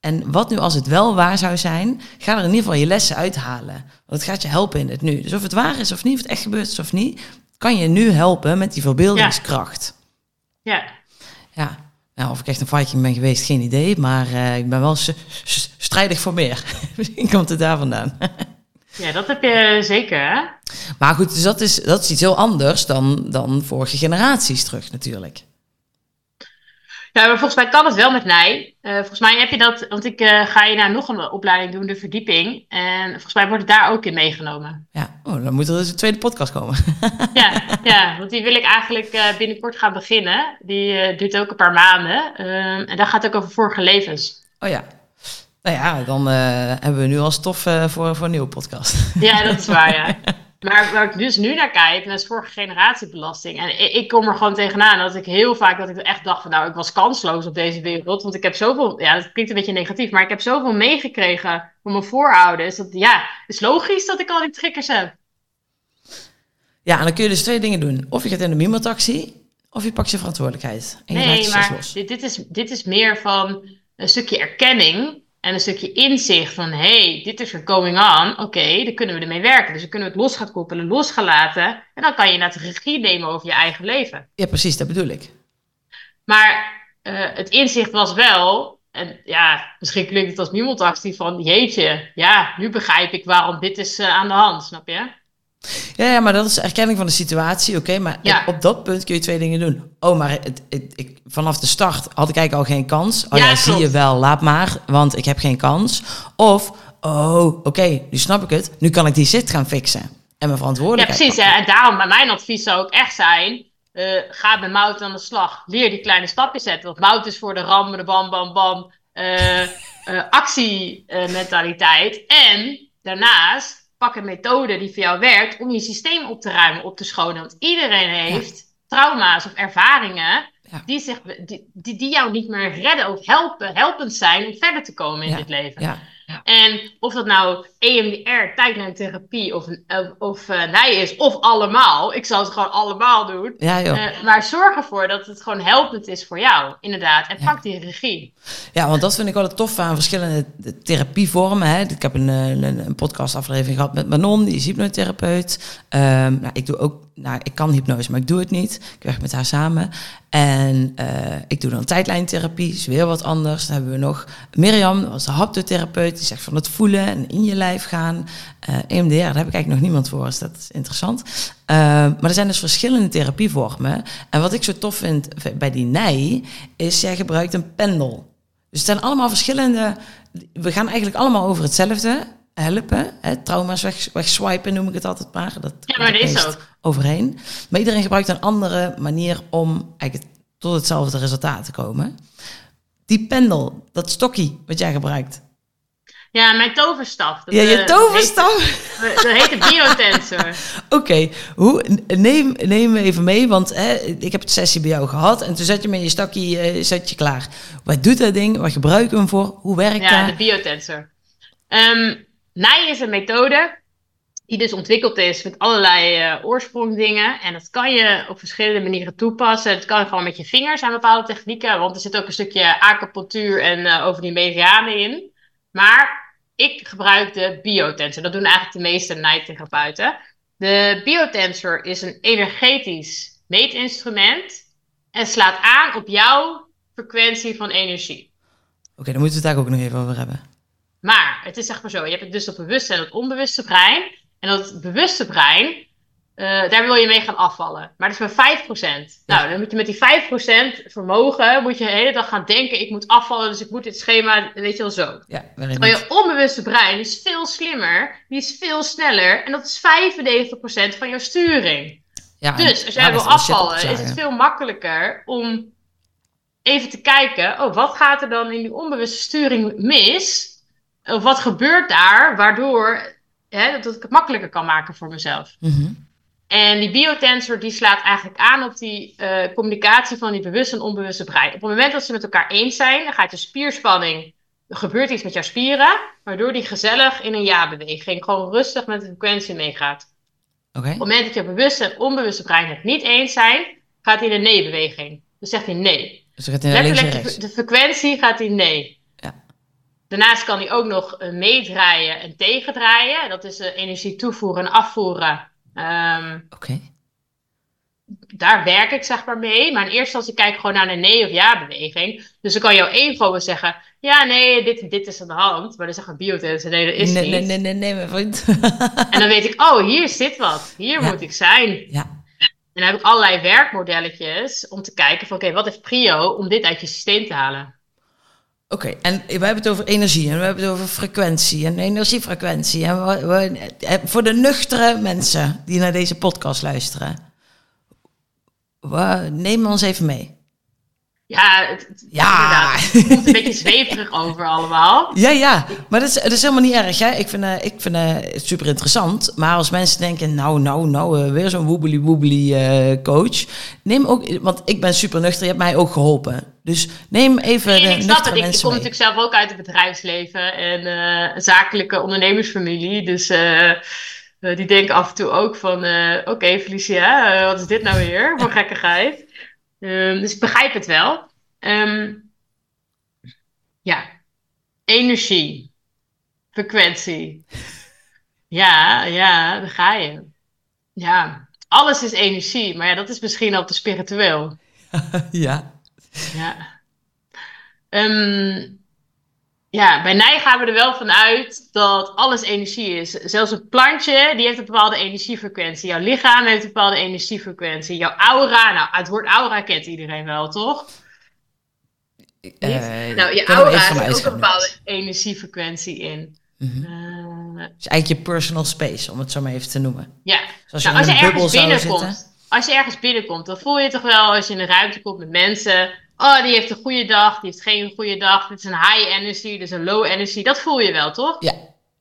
en wat nu als het wel waar zou zijn, ga er in ieder geval je lessen uithalen. Want het gaat je helpen in het nu. Dus of het waar is of niet, of het echt gebeurt is of niet, kan je nu helpen met die verbeeldingskracht. Ja. Ja. Nou, of ik echt een viking ben geweest, geen idee. Maar uh, ik ben wel strijdig voor meer. Misschien komt het daar vandaan. Ja, dat heb je zeker, hè? Maar goed, dus dat is, dat is iets heel anders dan, dan vorige generaties terug natuurlijk. Ja, maar volgens mij kan het wel met Nij. Uh, volgens mij heb je dat, want ik uh, ga je naar nog een opleiding doen, de verdieping. En volgens mij wordt het daar ook in meegenomen. Ja, oh, dan moet er dus een tweede podcast komen. ja, ja, want die wil ik eigenlijk uh, binnenkort gaan beginnen. Die duurt ook een paar maanden. Ehm, en dat gaat ook over vorige levens. Oh ja. Nou ja, dan hebben we nu al stof voor, voor een nieuwe podcast. ja, dat is waar, ja. Maar waar ik dus nu naar kijk, dat is vorige generatiebelasting. En ik, ik, kom er gewoon tegenaan dat ik heel vaak dat ik echt dacht van nou, ik was kansloos op deze wereld. Want ik heb zoveel, ja, dat klinkt een beetje negatief, maar ik heb zoveel meegekregen van mijn voorouders. Dat ja, het is logisch dat ik al die triggers heb. Ja, en dan kun je dus twee dingen doen. Of je gaat in de mimeltaxi, of je pakt je verantwoordelijkheid. En je nee, maar dit, dit, is, dit is meer van een stukje erkenning en een stukje inzicht van, hey, dit is er going on, oké, dan kunnen we ermee werken. Dus dan kunnen we het los gaan koppelen, los gaan laten. En dan kan je naar de regie nemen over je eigen leven. Ja, precies, dat bedoel ik. Maar uh, het inzicht was wel, en ja, misschien klinkt het als miemeltaxi van, jeetje, ja, nu begrijp ik waarom dit is uh, aan de hand, snap je? Ja, ja, maar dat is erkenning van de situatie, oké. maar op dat punt kun je twee dingen doen. Oh, maar het, ik, vanaf de start had ik eigenlijk al geen kans. Oh ja, ja zie je wel, laat maar, want ik heb geen kans. Of, oh, oké, nu snap ik het. Nu kan ik die zit gaan fixen. En mijn verantwoordelijkheid. Ja, precies. Ja, en daarom, mijn advies zou ook echt zijn... Uh, ga met Mout aan de slag. Leer die kleine stapjes zetten. Want Mout is voor de ram, de bam, bam, bam... Uh, uh, actiementaliteit. en daarnaast pak een methode die voor jou werkt om je systeem op te ruimen, op te schonen. Want iedereen heeft trauma's of ervaringen die, zich, die, die, jou niet meer redden of helpen, helpend zijn om verder te komen in dit leven. En of dat nou EMDR, tijdlijntherapie of, of, of uh, nee is, of allemaal. Ik zal het gewoon allemaal doen. Ja, uh, maar zorg ervoor dat het gewoon helpend is voor jou, inderdaad. En pak die regie. Ja, want dat vind ik wel het tof aan verschillende therapievormen. Hè. Ik heb een, een, een podcastaflevering gehad met Manon, die is hypnotherapeut. Um, nou, ik doe ook nou, ik kan hypnose, maar ik doe het niet. Ik werk met haar samen. En uh, ik doe dan tijdlijntherapie, is weer wat anders. Dan hebben we nog Mirjam, dat was de haptotherapeut, die zegt van het voelen en in je lijf gaan. Uh, EMDR, daar heb ik eigenlijk nog niemand voor, dus dat is interessant. Uh, maar er zijn dus verschillende therapievormen. En wat ik zo tof vind bij die NIJ, is jij gebruikt een pendel. Dus het zijn allemaal verschillende. We gaan eigenlijk allemaal over hetzelfde helpen. Hè, trauma's weg, wegswipen noem ik het altijd maar. Dat ja, maar dat is ook. Overheen. Maar iedereen gebruikt een andere manier om eigenlijk tot hetzelfde resultaat te komen. Die pendel, dat stokje wat jij gebruikt. Ja, mijn toverstaf. Dat, ja, je uh, toverstaf? Heet, dat heet de biotensor. Oké, hoe neem, neem me even mee, want hè, ik heb het sessie bij jou gehad en toen zet je met je stokje uh, zet je klaar. Wat doet dat ding? Wat gebruiken we hem voor? Hoe werkt dat? Ja, de biotensor. Um, Nij is een methode die dus ontwikkeld is met allerlei uh, oorsprongdingen. En dat kan je op verschillende manieren toepassen. Het kan gewoon met je vingers aan bepaalde technieken, want er zit ook een stukje acupunctuur en uh, over die meridianen in. Maar ik gebruik de biotensor. Dat doen eigenlijk de meeste nijtherapeuten. De biotensor is een energetisch meetinstrument en slaat aan op jouw frequentie van energie. Oké, dan moeten we het daar ook nog even over hebben. Maar het is zeg maar zo, je hebt dus dat bewuste en het onbewuste brein. En dat bewuste brein, uh, daar wil je mee gaan afvallen. Maar dat is maar 5%. Nou, dan moet je met die 5% vermogen, moet je de hele dag gaan denken, ik moet afvallen, dus ik moet dit schema, weet je wel zo. Ja, maar je onbewuste brein is veel slimmer, die is veel sneller. En dat is 95% van jouw sturing. Ja, dus als jij wil afvallen, is het veel makkelijker om even te kijken, oh, wat gaat er dan in die onbewuste sturing mis? Of wat gebeurt daar waardoor hè, dat ik het makkelijker kan maken voor mezelf. Mhm. En die biotensor die slaat eigenlijk aan op die uh, communicatie van die bewuste en onbewuste brein. Op het moment dat ze met elkaar eens zijn, dan gaat de spierspanning, er gebeurt iets met jouw spieren, waardoor die gezellig in een ja-beweging gewoon rustig met de frequentie meegaat. Okay. Op het moment dat je bewuste en onbewuste brein het niet eens zijn, gaat hij in een nee-beweging. Dus zegt hij nee. Dus gaat hij Letterlijk de frequentie gaat hij nee. Daarnaast kan hij ook nog meedraaien en tegendraaien. Dat is uh, energie toevoeren en afvoeren. Um, Oké. Daar werk ik zeg maar mee. Maar in eerste instantie kijk ik gewoon naar een nee of ja beweging. Dus dan kan jouw ego wel zeggen... Ja, nee, dit, dit is aan de hand. Maar dan zeggen biotens, nee, dat is nee, niet. Nee, nee, nee, nee, mijn vriend. en dan weet ik, oh, hier zit wat. Hier moet ik zijn. Ja. En dan heb ik allerlei werkmodelletjes om te kijken van oké, wat heeft prio om dit uit je systeem te halen. Oké, en we hebben het over energie en we hebben het over frequentie en energiefrequentie. En we, we, eh, voor de nuchtere mensen die naar deze podcast luisteren, we, neem ons even mee. Ja, het, het- Ja. Het komt een beetje zweverig over allemaal. Ja, ja, maar dat is, dat is helemaal niet erg. Hè? Ik vind, eh, ik vind eh, het super interessant. Maar als mensen denken, nou, nou, nou, weer zo'n woebly woebly coach. Neem ook, want ik ben super nuchter, je hebt mij ook geholpen. Dus neem even En de ik snap het, ik, ik kom mee. natuurlijk zelf ook uit het bedrijfsleven en een zakelijke ondernemersfamilie. Dus eh, eh, die denken af en toe ook van, oké Felicia, wat is dit nou weer voor gekkigheid? Ehm, dus ik begrijp het wel. Ehm, ja, energie, frequentie. Ja, ja, daar ga je. Ja, alles is energie, maar ja, dat is misschien al te spiritueel. Ja, Ja. Ehm, ja, bij Nij gaan we er wel van uit dat alles energie is. Zelfs een plantje, die heeft een bepaalde energiefrequentie. Jouw lichaam heeft een bepaalde energiefrequentie. Jouw aura, nou, het woord aura kent iedereen wel, toch? eh, nou, je aura heeft ook een bepaalde energiefrequentie in. Dus eigenlijk je personal space, om het zo maar even te noemen. ja, Dus als je Nou, als je ergens binnenkomt, zitten. als je ergens binnenkomt, dan voel je toch wel als je in een ruimte komt met mensen. Oh, die heeft een goede dag, die heeft geen goede dag. Dit is een high energy, dit is een low energy. Dat voel je wel, toch? Ja,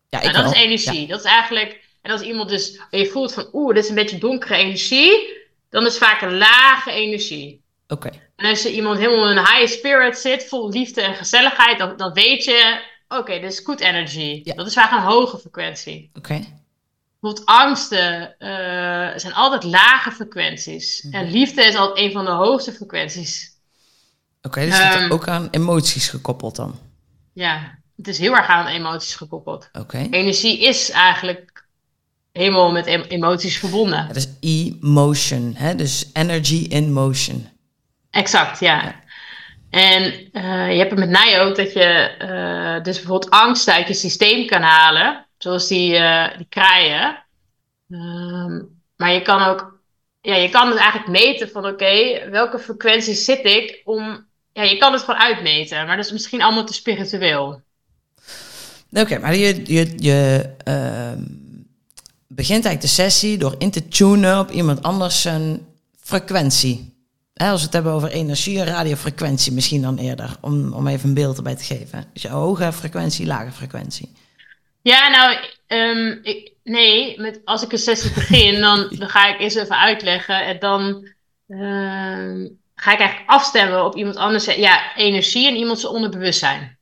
ja ik Nou, dat wel. is energie. Dat is eigenlijk. En als iemand dus. Je voelt van oeh, dit is een beetje donkere energie. Dan is het vaak een lage energie. Oké, En als je iemand helemaal in een high spirit zit, vol liefde en gezelligheid, dan, dan weet je. Oké, dit is good energy. Ja. Dat is vaak een hoge frequentie. oké. Bijvoorbeeld angsten eh, zijn altijd lage frequenties. Mhm. En liefde is altijd een van de hoogste frequenties. Oké, dus het is Ehm. ook aan emoties gekoppeld dan. Ja, het is heel erg aan emoties gekoppeld. Oké. Energie is eigenlijk helemaal met em- emoties verbonden. Dat is emotion, hè? dus energy in motion. Exact, ja. En eh, je hebt het met mij ook dat je eh, dus bijvoorbeeld angst uit je systeem kan halen, zoals die, eh, die kraaien. Ehm, maar je kan ook, ja, je kan het eigenlijk meten van oké, welke frequentie zit ik om, ja, je kan het gewoon uitmeten, maar dat is misschien allemaal te spiritueel. Oké, maar je, je, je ehm, begint eigenlijk de sessie door in te tunen op iemand anders zijn frequentie. Hè, als we het hebben over energie en radiofrequentie misschien dan eerder, om, om even een beeld erbij te geven. Dus je hoge frequentie, lage frequentie. Ja, nou, ehm, ik, nee, met, als ik een sessie begin, dan, dan ga ik eerst even uitleggen en dan ehm, ga ik eigenlijk afstemmen op iemand anders. Ja, energie en iemand zijn onderbewustzijn.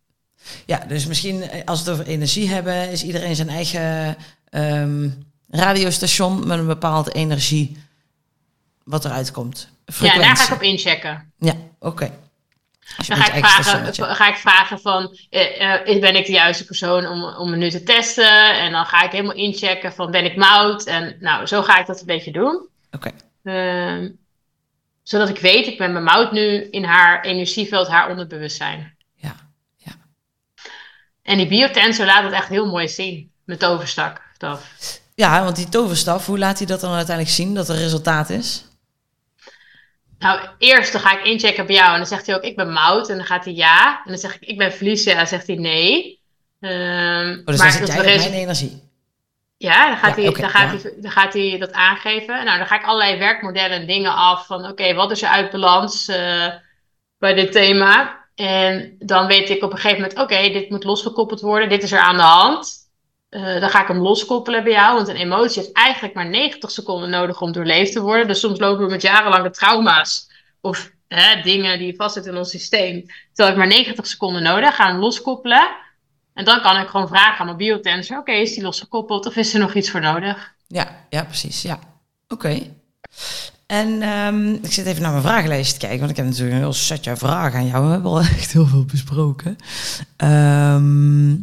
Ja, dus misschien eh, als we het over energie hebben, is iedereen zijn eigen ehm, radiostation met een bepaalde energie wat eruit komt. Ja, daar ga ik op inchecken. Ja, oké. Dan ga ik, vragen, ga ik vragen van, eh, eh, ben ik de juiste persoon om, om me nu te testen? En dan ga ik helemaal inchecken van, ben ik mout? En nou, zo ga ik dat een beetje doen. Oké. Ehm, zodat ik weet, ik ben mijn mout nu in haar energieveld, haar onderbewustzijn. Ja, ja. En die biotensor laat het echt heel mooi zien. Met toverstak. Ja, want die toverstaf, hoe laat hij dat dan uiteindelijk zien dat er resultaat is? Nou, eerst dan ga ik inchecken bij jou. En dan zegt hij ook, ik ben mout. En dan gaat hij ja. En dan zeg ik, ik ben Felicia. En dan zegt hij nee. Oh, dus maar dan zit jij mijn energie. Ja, dan gaat, Ja, hij, dan, gaat ja. hij, dan gaat hij dat aangeven. Nou, dan ga ik allerlei werkmodellen en dingen af. Van oké, wat is er uit balans eh, bij dit thema? En dan weet ik op een gegeven moment, oké, dit moet losgekoppeld worden. Dit is er aan de hand. Eh, dan ga ik hem loskoppelen bij jou. Want een emotie heeft eigenlijk maar 90 seconden nodig om doorleefd te worden. Dus soms lopen we met jarenlange trauma's. Of hè, dingen die vastzitten in ons systeem. Terwijl ik maar 90 seconden nodig. Ga hem loskoppelen. En dan kan ik gewoon vragen aan mijn biotensor. Oké, is die losgekoppeld of is er nog iets voor nodig? Ja, ja, precies. Ja. Oké. En ehm, ik zit even naar mijn vragenlijst te kijken, want ik heb natuurlijk een heel setje vragen aan jou. We hebben al echt heel veel besproken. Ehm,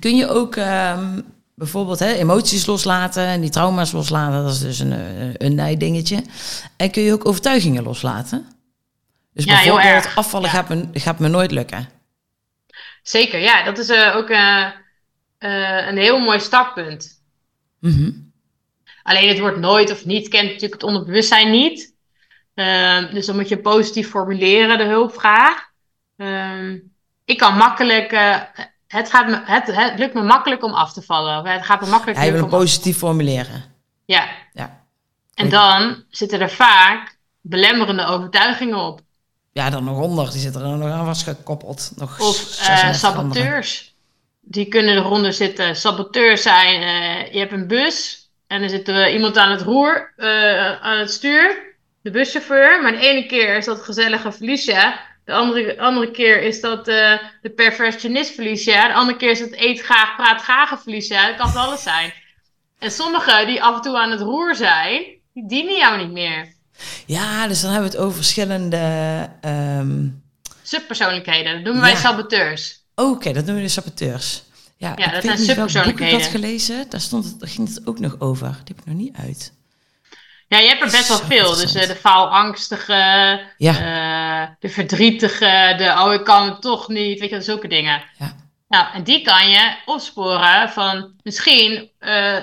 kun je ook ehm, bijvoorbeeld hè, emoties loslaten en die trauma's loslaten? Dat is dus een, een nijdingetje. En kun je ook overtuigingen loslaten? Dus Ja, bijvoorbeeld afvallen Ja. gaat, me, gaat me nooit lukken. Zeker, ja. Dat is eh, ook eh, eh, een heel mooi startpunt. Mhm. Alleen het woord nooit of niet kent natuurlijk het onderbewustzijn niet. Ehm, dus dan moet je positief formuleren, de hulpvraag. Ehm, ik kan makkelijk, het, gaat me, het, het lukt me makkelijk om af te vallen. Het gaat me makkelijk Hij wil positief formuleren. Ja. ja. En dan zitten er vaak belemmerende overtuigingen op. Ja, dan nog onder. Die zitten er nog aan vastgekoppeld. Nog of uh, saboteurs. Die kunnen eronder zitten. Saboteurs zijn, uh, je hebt een bus en er zit uh, iemand aan het roer, aan het stuur. De buschauffeur. Maar de ene keer is dat gezellige Felicia. De andere, andere keer is dat de perfectionist Felicia. De andere keer is het eet graag, praat graag Felicia. Dat kan van alles zijn. En sommigen die af en toe aan het roer zijn, die dienen jou niet meer. Ja, dus dan hebben we het over verschillende... Um... Subpersoonlijkheden, dat noemen wij saboteurs. Oké, dat noemen we de saboteurs. Ja, ja dat zijn subpersoonlijkheden. Ik had gelezen, daar, stond het, daar ging het ook nog over. Die heb ik nog niet uit. Ja, je hebt er best wel veel. Dus uh, de faalangstige, ja. uh, de verdrietige, de oh, ik kan het toch niet. Weet je, zulke dingen. Ja. Nou, en die kan je opsporen van misschien uh,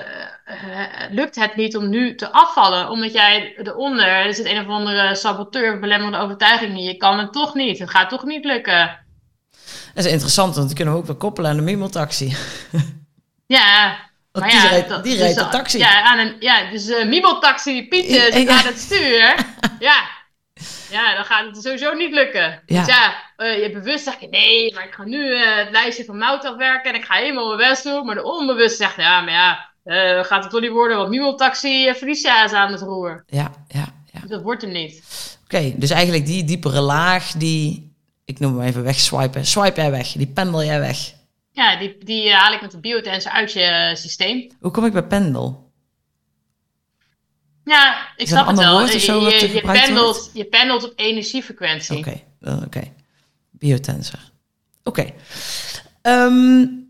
lukt het niet om nu te afvallen, omdat jij eronder, er zit een of andere saboteur of belemmerende overtuiging in, je kan het toch niet, het gaat toch niet lukken. Dat is interessant, want die kunnen we ook weer koppelen aan de Mimmeltaxi. Ja, maar die, ja, rijdt, die rijdt de taxi. Ja, aan een, ja dus uh, Pieter zit aan het stuur. ja, ja, dan gaat het sowieso niet lukken. Ja. Dus ja, uh, je bewust zegt, nee, maar ik ga nu uh, het lijstje van Mout afwerken en ik ga helemaal mijn best doen. Maar de onbewust zegt, ja, maar ja, gaat het toch niet worden, want Mimo Taxi uh, Felicia is aan het roer. Ja, ja, ja. Dat wordt er niet. Oké, dus eigenlijk die diepere laag, die, ik noem hem even wegswipen. Swipe jij weg, die pendel jij weg. Ja, die, die haal ik met de biotensor uit je systeem. Hoe kom ik bij pendel? Ja, ik snap het wel. Je, je, je, pendelt, je pendelt op energiefrequentie. Oké, okay. oké. Okay. Biotensor. Oké. Okay. Um,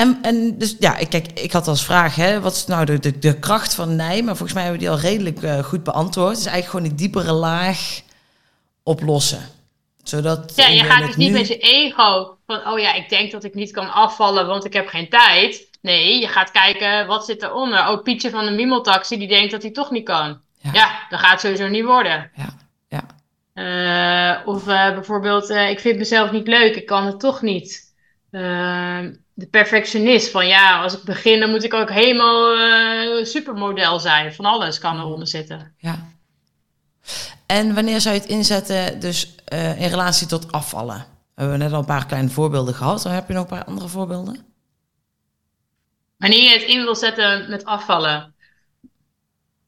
en, en dus ja, ik, kijk, ik had als vraag, hè, wat is nou de, de, de kracht van nee? Maar volgens mij hebben we die al redelijk uh, goed beantwoord. Het is eigenlijk gewoon die diepere laag oplossen. Zodat ja, je gaat dus niet met je ego van, oh ja, ik denk dat ik niet kan afvallen, want ik heb geen tijd. Nee, je gaat kijken, wat zit eronder? Oh, Pietje van de Mimmeltaxi, die denkt dat hij toch niet kan. Ja, ja dat gaat sowieso niet worden. Ja, ja. Uh, of uh, bijvoorbeeld, ik vind mezelf niet leuk, ik kan het toch niet. De perfectionist. Van ja, als ik begin, dan moet ik ook helemaal uh, supermodel zijn. Van alles kan eronder zitten. Ja. En wanneer zou je het inzetten, dus uh, in relatie tot afvallen? We hebben net al een paar kleine voorbeelden gehad. Heb je nog een paar andere voorbeelden? Wanneer je het in wil zetten met afvallen.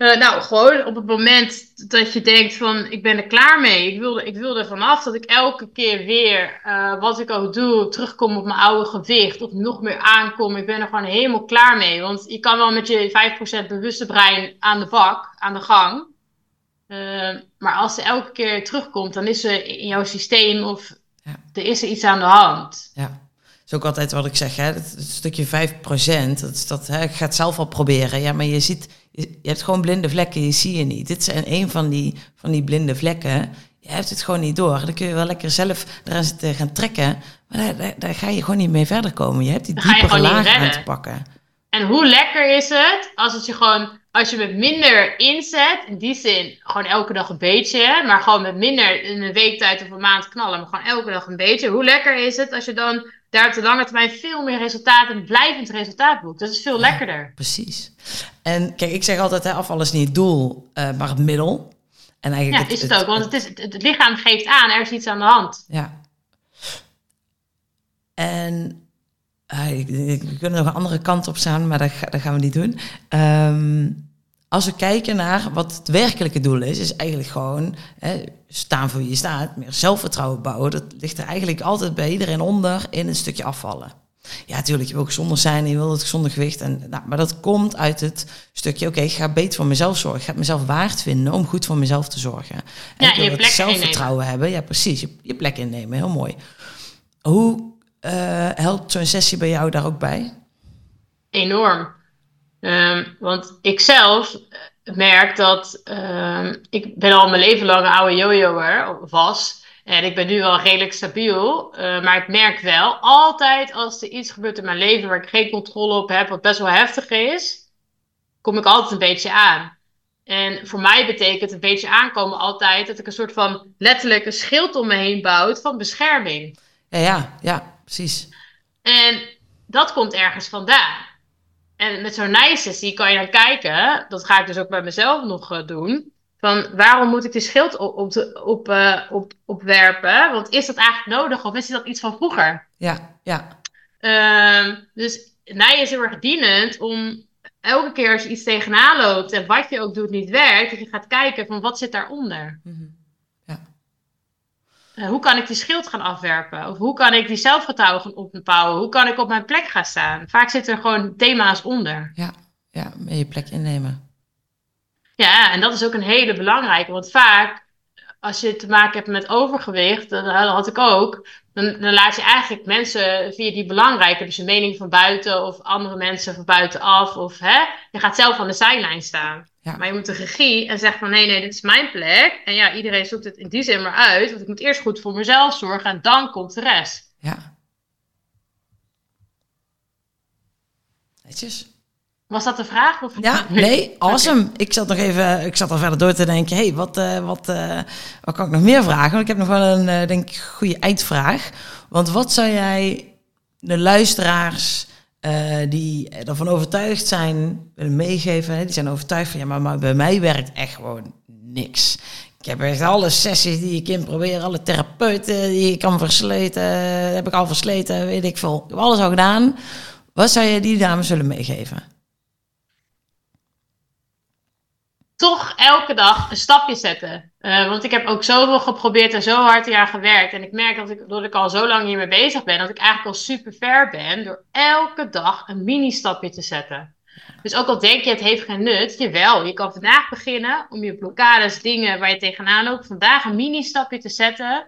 Uh, nou, gewoon op het moment dat je denkt van ik ben er klaar mee. Ik wil, ik wil er vanaf dat ik elke keer weer, uh, wat ik ook doe, terugkom op mijn oude gewicht. Of nog meer aankom. Ik ben er gewoon helemaal klaar mee. Want je kan wel met je 5% bewuste brein aan de bak, aan de gang. Uh, maar als er elke keer terugkomt, dan is er in jouw systeem of ja. er is er iets aan de hand. Ja is ook altijd wat ik zeg, hè, het, stukje 5%, dat, is dat hè, ik ga het zelf al proberen. Ja, maar je ziet, je, hebt gewoon blinde vlekken, je zie je niet. Dit zijn een van die, van die blinde vlekken. Je hebt het gewoon niet door. Dan kun je wel lekker zelf eraan zitten gaan trekken. Maar daar, daar, ga je gewoon niet mee verder komen. Je hebt die diepere laag aan te pakken. En hoe lekker is het als het je gewoon, als je met minder inzet, in die zin gewoon elke dag een beetje, maar gewoon met minder in een week tijd of een maand knallen, maar gewoon elke dag een beetje. Hoe lekker is het als je dan daar op de lange termijn veel meer resultaat en blijvend resultaat boekt. Dat is veel lekkerder. Precies. En kijk, ik zeg altijd, hè, afval is niet het doel, uh, maar het middel. En eigenlijk ja, het, is het, ook. Want het, is, het, lichaam geeft aan, er is iets aan de hand. Ja. En uh, ik, we kunnen nog een andere kant op staan, maar dat, dat gaan we niet doen. Um, als we kijken naar wat het werkelijke doel is, is eigenlijk gewoon hè, staan voor wie je staat, meer zelfvertrouwen bouwen. Dat ligt er eigenlijk altijd bij iedereen onder in een stukje afvallen. Ja, natuurlijk, je wil gezonder zijn en je wil het gezonde gewicht. En, nou, maar dat komt uit het stukje, oké, ik ga beter voor mezelf zorgen. Ik ga mezelf waard vinden om goed voor mezelf te zorgen. En ja, je plek zelfvertrouwen hebben. Ja, precies, je, je, plek innemen, heel mooi. Hoe uh, helpt zo'n sessie bij jou daar ook bij? Enorm. Um, want ik zelf merk dat um, ik ben al mijn leven lang een oude jojoer was. En ik ben nu wel redelijk stabiel. Uh, maar ik merk wel altijd als er iets gebeurt in mijn leven waar ik geen controle op heb, wat best wel heftig is. kom ik altijd een beetje aan. En voor mij betekent een beetje aankomen altijd dat ik een soort van letterlijk een schild om me heen bouw van bescherming. Ja, ja, ja, precies. En dat komt ergens vandaan. En met zo'n nijsessie kan je dan kijken, dat ga ik dus ook bij mezelf nog uh, doen, van waarom moet ik die schild op, op, op, uh, op, opwerpen? Want is dat eigenlijk nodig of is dat iets van vroeger? Ja, ja. Uh, dus nij is heel erg dienend om elke keer als je iets tegenaan loopt en wat je ook doet niet werkt, dat je gaat kijken van wat zit daaronder. Mm -hmm. Uh, hoe kan ik die schild gaan afwerpen? Of hoe kan ik die zelfvertrouwen gaan opbouwen? Hoe kan ik op mijn plek gaan staan? Vaak zitten er gewoon thema's onder. Ja, ja je plek innemen. Ja, en dat is ook een hele belangrijke. Want vaak, als je te maken hebt met overgewicht, dat had ik ook, dan, dan laat je eigenlijk mensen via die belangrijke, dus een mening van buiten of andere mensen van buitenaf, of hè, je gaat zelf aan de zijlijn staan. Ja. Maar je moet de regie en zegt van nee, nee, dit is mijn plek. En ja, iedereen zoekt het in die zin maar uit, want ik moet eerst goed voor mezelf zorgen en dan komt de rest. Ja. Netjes. Was dat de vraag? Of... Ja, nee, awesome. Okay. Ik zat nog even, ik zat al verder door te denken, hey, wat, uh, wat, uh, wat kan ik nog meer vragen? Want ik heb nog wel een, uh, denk ik, goede eindvraag. Want wat zou jij de luisteraars die ervan overtuigd zijn willen meegeven? Hè? Die zijn overtuigd van, ja, maar, maar bij mij werkt echt gewoon niks. Ik heb echt alle sessies die ik in probeer, alle therapeuten die ik kan versleten, heb ik al versleten, weet ik veel. Ik heb alles al gedaan. Wat zou je die dames willen meegeven? Toch elke dag een stapje zetten. Uh, want ik heb ook zoveel geprobeerd en zo hard jaar gewerkt. En ik merk dat ik, doordat ik al zo lang hiermee bezig ben, dat ik eigenlijk al super ver ben door elke dag een mini-stapje te zetten. Dus ook al denk je het heeft geen nut, jawel, je kan vandaag beginnen om je blokkades, dingen waar je tegenaan loopt, vandaag een mini-stapje te zetten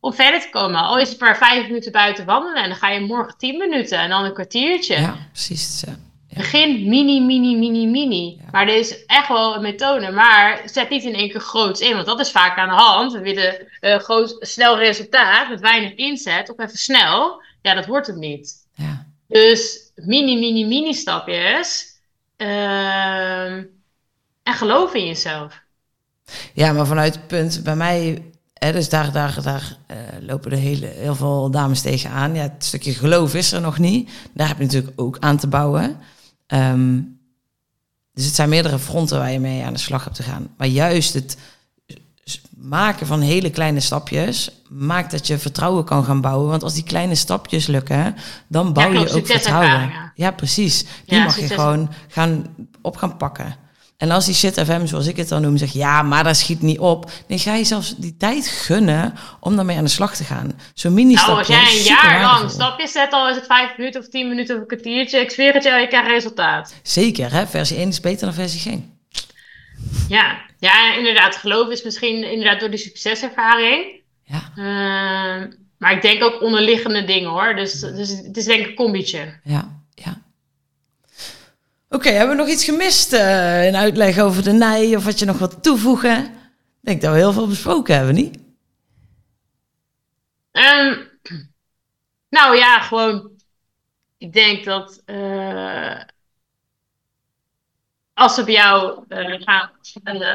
om verder te komen. Al is het maar vijf minuten buiten wandelen en dan ga je morgen tien minuten en dan een kwartiertje. Ja, precies. Begin mini, mini, mini, mini. Ja. Maar er is echt wel een methode. Maar zet niet in één keer groots in. Want dat is vaak aan de hand. We willen uh, groot, snel resultaat met weinig inzet. Of even snel. Ja, dat wordt het niet. Ja. Dus mini, mini, mini stapjes. Uh, en geloof in jezelf. Ja, maar vanuit het punt bij mij... Hè, dus daar, daar, daar uh, lopen er hele, heel veel dames tegenaan. Ja, het stukje geloof is er nog niet. Daar heb je natuurlijk ook aan te bouwen. Um, dus het zijn meerdere fronten waar je mee aan de slag hebt te gaan. Maar juist het maken van hele kleine stapjes maakt dat je vertrouwen kan gaan bouwen. Want als die kleine stapjes lukken, dan bouw ja, je ook vertrouwen. Ja, precies. Die ja, mag je gewoon gaan, op gaan pakken. En als die shit FM, zoals ik het dan noem, zegt ja, maar dat schiet niet op. Dan ga je zelfs die tijd gunnen om daarmee aan de slag te gaan. Zo'n mini Nou, als jij een jaar lang stapjes zet, al is het vijf minuten of tien minuten of een kwartiertje. Ik zweer het jou, je krijgt resultaat. Zeker, hè? versie 1 is beter dan versie geen. Ja, ja, inderdaad. Geloof is misschien inderdaad door die succeservaring. Ja. Uh, maar ik denk ook onderliggende dingen hoor. Dus, dus het is denk ik een combietje. Ja, ja. Oké, hebben we nog iets gemist uh, in uitleg over de nij of wat je nog wat toevoegen? Ik denk dat we heel veel besproken hebben, niet? Um, nou ja, gewoon. Ik denk dat uh, als ze bij jou uh,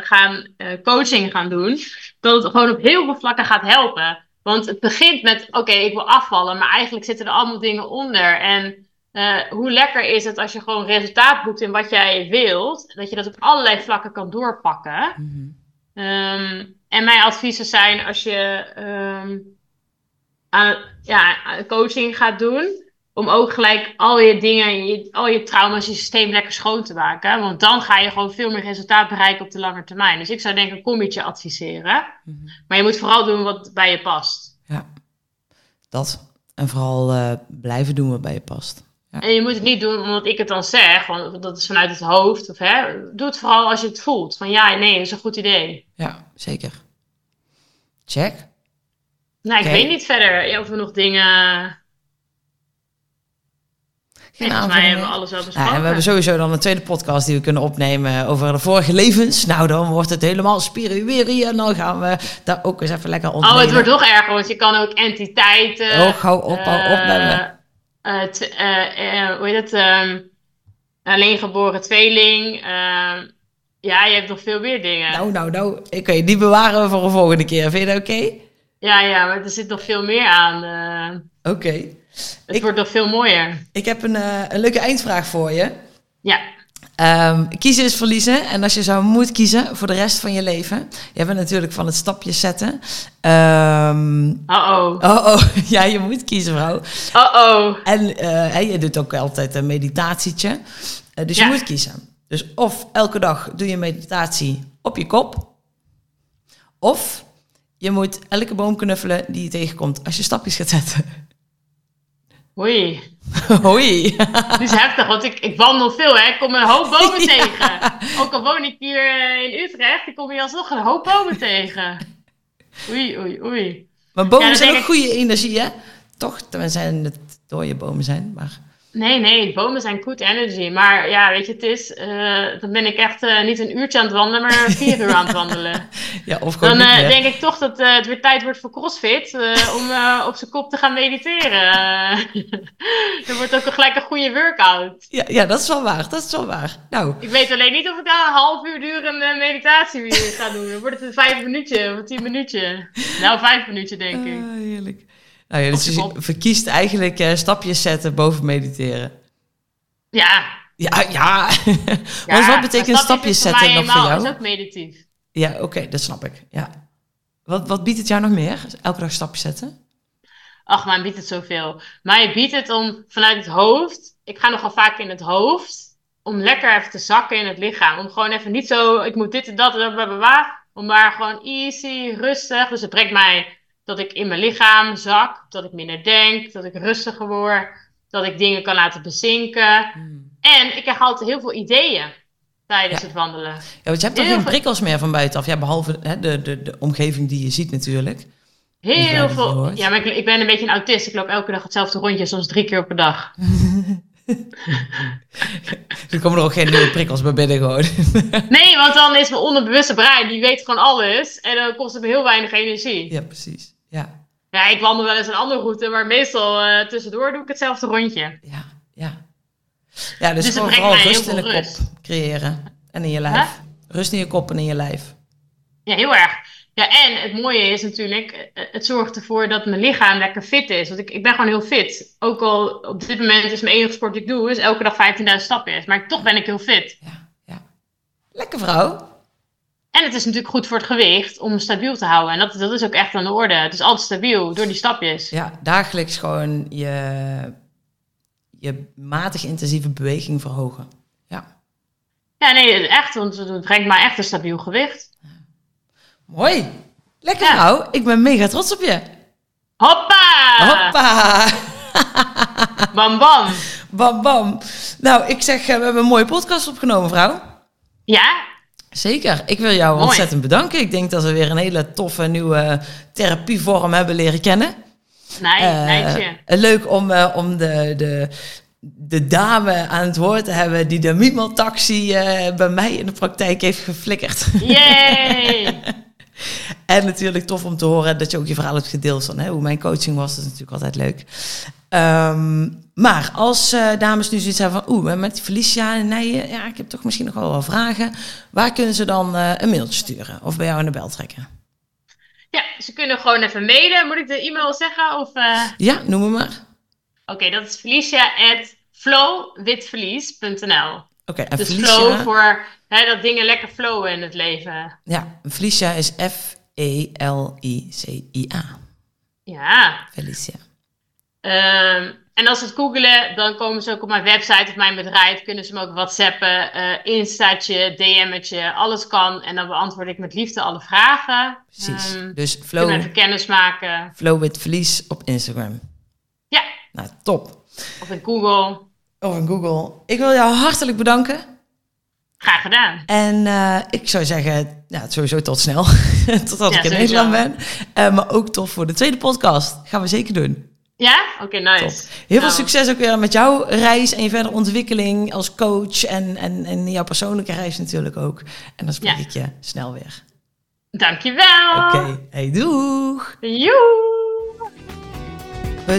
gaan, coaching gaan doen, dat het gewoon op heel veel vlakken gaat helpen. Want het begint met: oké, ik wil afvallen, maar eigenlijk zitten er allemaal dingen onder. En uh, hoe lekker is het als je gewoon resultaat boekt in wat jij wilt, dat je dat op allerlei vlakken kan doorpakken. Mm -hmm. um, en mijn adviezen zijn als je um, aan, ja, coaching gaat doen, om ook gelijk al je dingen, je, al je trauma's, je systeem lekker schoon te maken. Want dan ga je gewoon veel meer resultaat bereiken op de lange termijn. Dus ik zou denk ik een combietje adviseren. Mm -hmm. Maar je moet vooral doen wat bij je past. Ja, dat. En vooral uh, blijven doen wat bij je past. Ja. En je moet het niet doen omdat ik het dan zeg, want dat is vanuit het hoofd. Of, hè, doe het vooral als je het voelt. Van ja, nee, dat is een goed idee. Ja, zeker. Check. Nou, ik okay. weet niet verder of we nog dingen... Geen Volgens mij hebben we alles wel besproken. Ja, en we hebben sowieso dan een tweede podcast die we kunnen opnemen over de vorige levens. Nou, dan wordt het helemaal spiritueel en dan gaan we daar ook eens even lekker ontdekken. Oh, het wordt nog erger, want je kan ook entiteiten... Oh, hou op, hou op met me uh, uh, uh, hoe heet het? Um, Alleen geboren tweeling. Ehm, ja, je hebt nog veel meer dingen. Nou, nou, nou. Oké, die bewaren we voor een volgende keer. Vind je dat oké? Ja, ja, maar er zit nog veel meer aan. eh. Oké. het Ik- wordt nog veel mooier. Ik heb een, eh, een leuke eindvraag voor je. Ja. Ehm, kiezen is verliezen. En als je zou moeten kiezen voor de rest van je leven. Je bent natuurlijk van het stapjes zetten. Ehm, Uh-oh. oh, oh. Ja, je moet kiezen, vrouw. Uh-oh. En eh, je doet ook altijd een meditatietje. Eh, dus je moet kiezen. Dus of elke dag doe je meditatie op je kop. Of je moet elke boom knuffelen die je tegenkomt als je stapjes gaat zetten. Hoi. Hoi. Dit is heftig, want ik, ik wandel veel, hè. Ik kom een hoop bomen Ja. tegen. Ook al woon ik hier eh, in Utrecht, ik kom hier alsnog een hoop bomen tegen. Oei, oei, oei. Maar bomen Ja, zijn ook ik- goede energie, hè? Toch? Tenminste, het dode bomen zijn, maar... Nee, nee, bomen zijn good energy. Maar ja, weet je, het is... eh, dan ben ik echt eh, niet een uurtje aan het wandelen, maar vier uur aan het wandelen. Ja, of gewoon Dan eh, denk ik toch dat het weer tijd wordt voor CrossFit. om op zijn kop te gaan mediteren. dat wordt ook gelijk een goede workout. Ja, ja, dat is wel waar. Dat is wel waar. Nou, Ik weet alleen niet of ik dan een half uur durende meditatie weer ga doen. Dan wordt het een vijf minuutje of een tien minuutje. Nou, vijf minuutjes denk ik. ah, heerlijk. Nou ja, dus je verkiest eigenlijk eh, stapjes zetten boven mediteren. Ja. Ja, ja. ja wat betekent stapjes voor zetten mij nog voor jou? is ook meditief. Ja, oké, dat snap ik. Ja. Wat, wat biedt het jou nog meer? Elke dag stapjes zetten? Ach, maar biedt het zoveel. Mij biedt het om vanuit het hoofd. Ik ga nogal vaak in het hoofd. Om lekker even te zakken in het lichaam. Om gewoon even niet zo. Ik moet dit en dat en bla. Om maar gewoon easy, rustig. Dus het brengt mij dat ik in mijn lichaam zak. Dat ik minder denk. Dat ik rustiger word. Dat ik dingen kan laten bezinken. En ik krijg altijd heel veel ideeën tijdens Ja. het wandelen. Ja, want je hebt toch Heel geen prikkels meer van buitenaf? Ja, behalve hè, de, de, de omgeving die je ziet natuurlijk. Heel veel. Ja, maar ik, ik ben een beetje een autist. Ik loop elke dag hetzelfde rondje, soms drie keer per dag. Er komen er ook geen nieuwe prikkels bij binnen gewoon. Nee, want dan is mijn onderbewuste brein, die weet gewoon alles. En dan kost het me heel weinig energie. ja, precies. Ja, Ja, ik wandel wel eens een andere route, maar meestal eh, tussendoor doe ik hetzelfde rondje. ja, ja. Ja, dus, Dus gewoon vooral rust in de veel kop rust. creëren. En in je lijf. Rust in je kop en in je lijf. Ja, heel erg. Ja, en het mooie is natuurlijk, eh, het zorgt ervoor dat mijn lichaam lekker fit is. Want ik, ik ben gewoon heel fit. Ook al op dit moment is mijn enige sport die ik doe, is elke dag 15.000 stappen. Maar toch ben ik heel fit. Ja, ja. Lekker vrouw. En het is natuurlijk goed voor het gewicht om stabiel te houden. En dat, dat is ook echt aan de orde. Het is altijd stabiel door die stapjes. Ja, dagelijks gewoon je, je matig intensieve beweging verhogen. Ja, Ja, nee, echt. Want het brengt mij echt een stabiel gewicht. Mooi. Lekker Ja. vrouw. Ik ben mega trots op je. Hoppa! Hoppa. Bam bam. Bam, bam. Nou, ik zeg, eh, we hebben een mooie podcast opgenomen, vrouw. Ja? Zeker. Ik wil jou Mooi. ontzettend bedanken. Ik denk dat we weer een hele toffe nieuwe therapievorm hebben leren kennen. Nee, Eh, neitje. leuk om, eh, om de, de, de dame aan het woord te hebben die de Miemeltaxi eh bij mij in de praktijk heeft geflikkerd. Yay! en natuurlijk tof om te horen dat je ook je verhaal hebt gedeeld van hè, hoe mijn coaching was. Dat is natuurlijk altijd leuk. Ehm, maar als eh, dames nu zoiets hebben van, oeh, met die Felicia en Nijen, ja, ik heb toch misschien nog wel wat vragen. Waar kunnen ze dan eh, een mailtje sturen of bij jou in de bel trekken? Ja, ze kunnen gewoon even mailen. Moet ik de e-mail zeggen? Of, eh, Ja, noem me maar. Oké, dat is Felicia Oké, en Dus Felicia, flow voor hè, dat dingen lekker flowen in het leven. ja, Felicia is E F-E-L-I-C-I-A. Ja. Felicia. Ehm, en als ze het googelen, dan komen ze ook op mijn website of mijn bedrijf. Kunnen ze me ook whatsappen, eh instaatje, DM'tje, alles kan. En dan beantwoord ik met liefde alle vragen. Precies. Ehm, dus kunnen flow, even kennis maken. flow with Verlies op Instagram. Ja, Nou, top. of in Google. Of in Google. Ik wil jou hartelijk bedanken. Graag gedaan. En eh, ik zou zeggen, ja, sowieso tot snel. Totdat Ja, ik in sowieso. Nederland ben. Eh, maar ook tof voor de tweede podcast. Gaan we zeker doen. Ja? Oké, nice. Top. Heel veel Nou, succes ook weer met jouw reis en je verdere ontwikkeling als coach. En, en, en jouw persoonlijke reis natuurlijk ook. En dan spreek Ja. ik je snel weer. Dankjewel. Oké, hey doeg! Joe.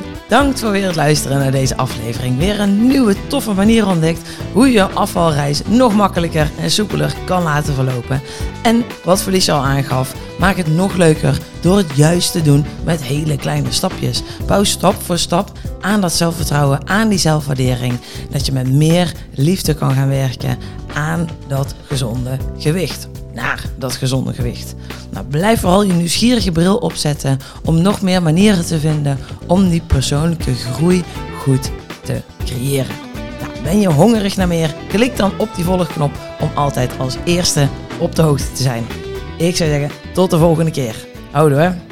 Bedankt voor weer het luisteren naar deze aflevering. Weer een nieuwe toffe manier ontdekt hoe je afvalreis nog makkelijker en soepeler kan laten verlopen. En wat Felicia al aangaf, maak het nog leuker door het juist te doen met hele kleine stapjes. Bouw stap voor stap aan dat zelfvertrouwen, aan die zelfwaardering. Dat je met meer liefde kan gaan werken aan dat gezonde gewicht. Naar dat gezonde gewicht. Nou, blijf vooral je nieuwsgierige bril opzetten om nog meer manieren te vinden om die persoonlijke groei goed te creëren. Nou, ben je hongerig naar meer? Klik dan op die volgknop om altijd als eerste op de hoogte te zijn. Ik zou zeggen, tot de volgende keer. Houden we.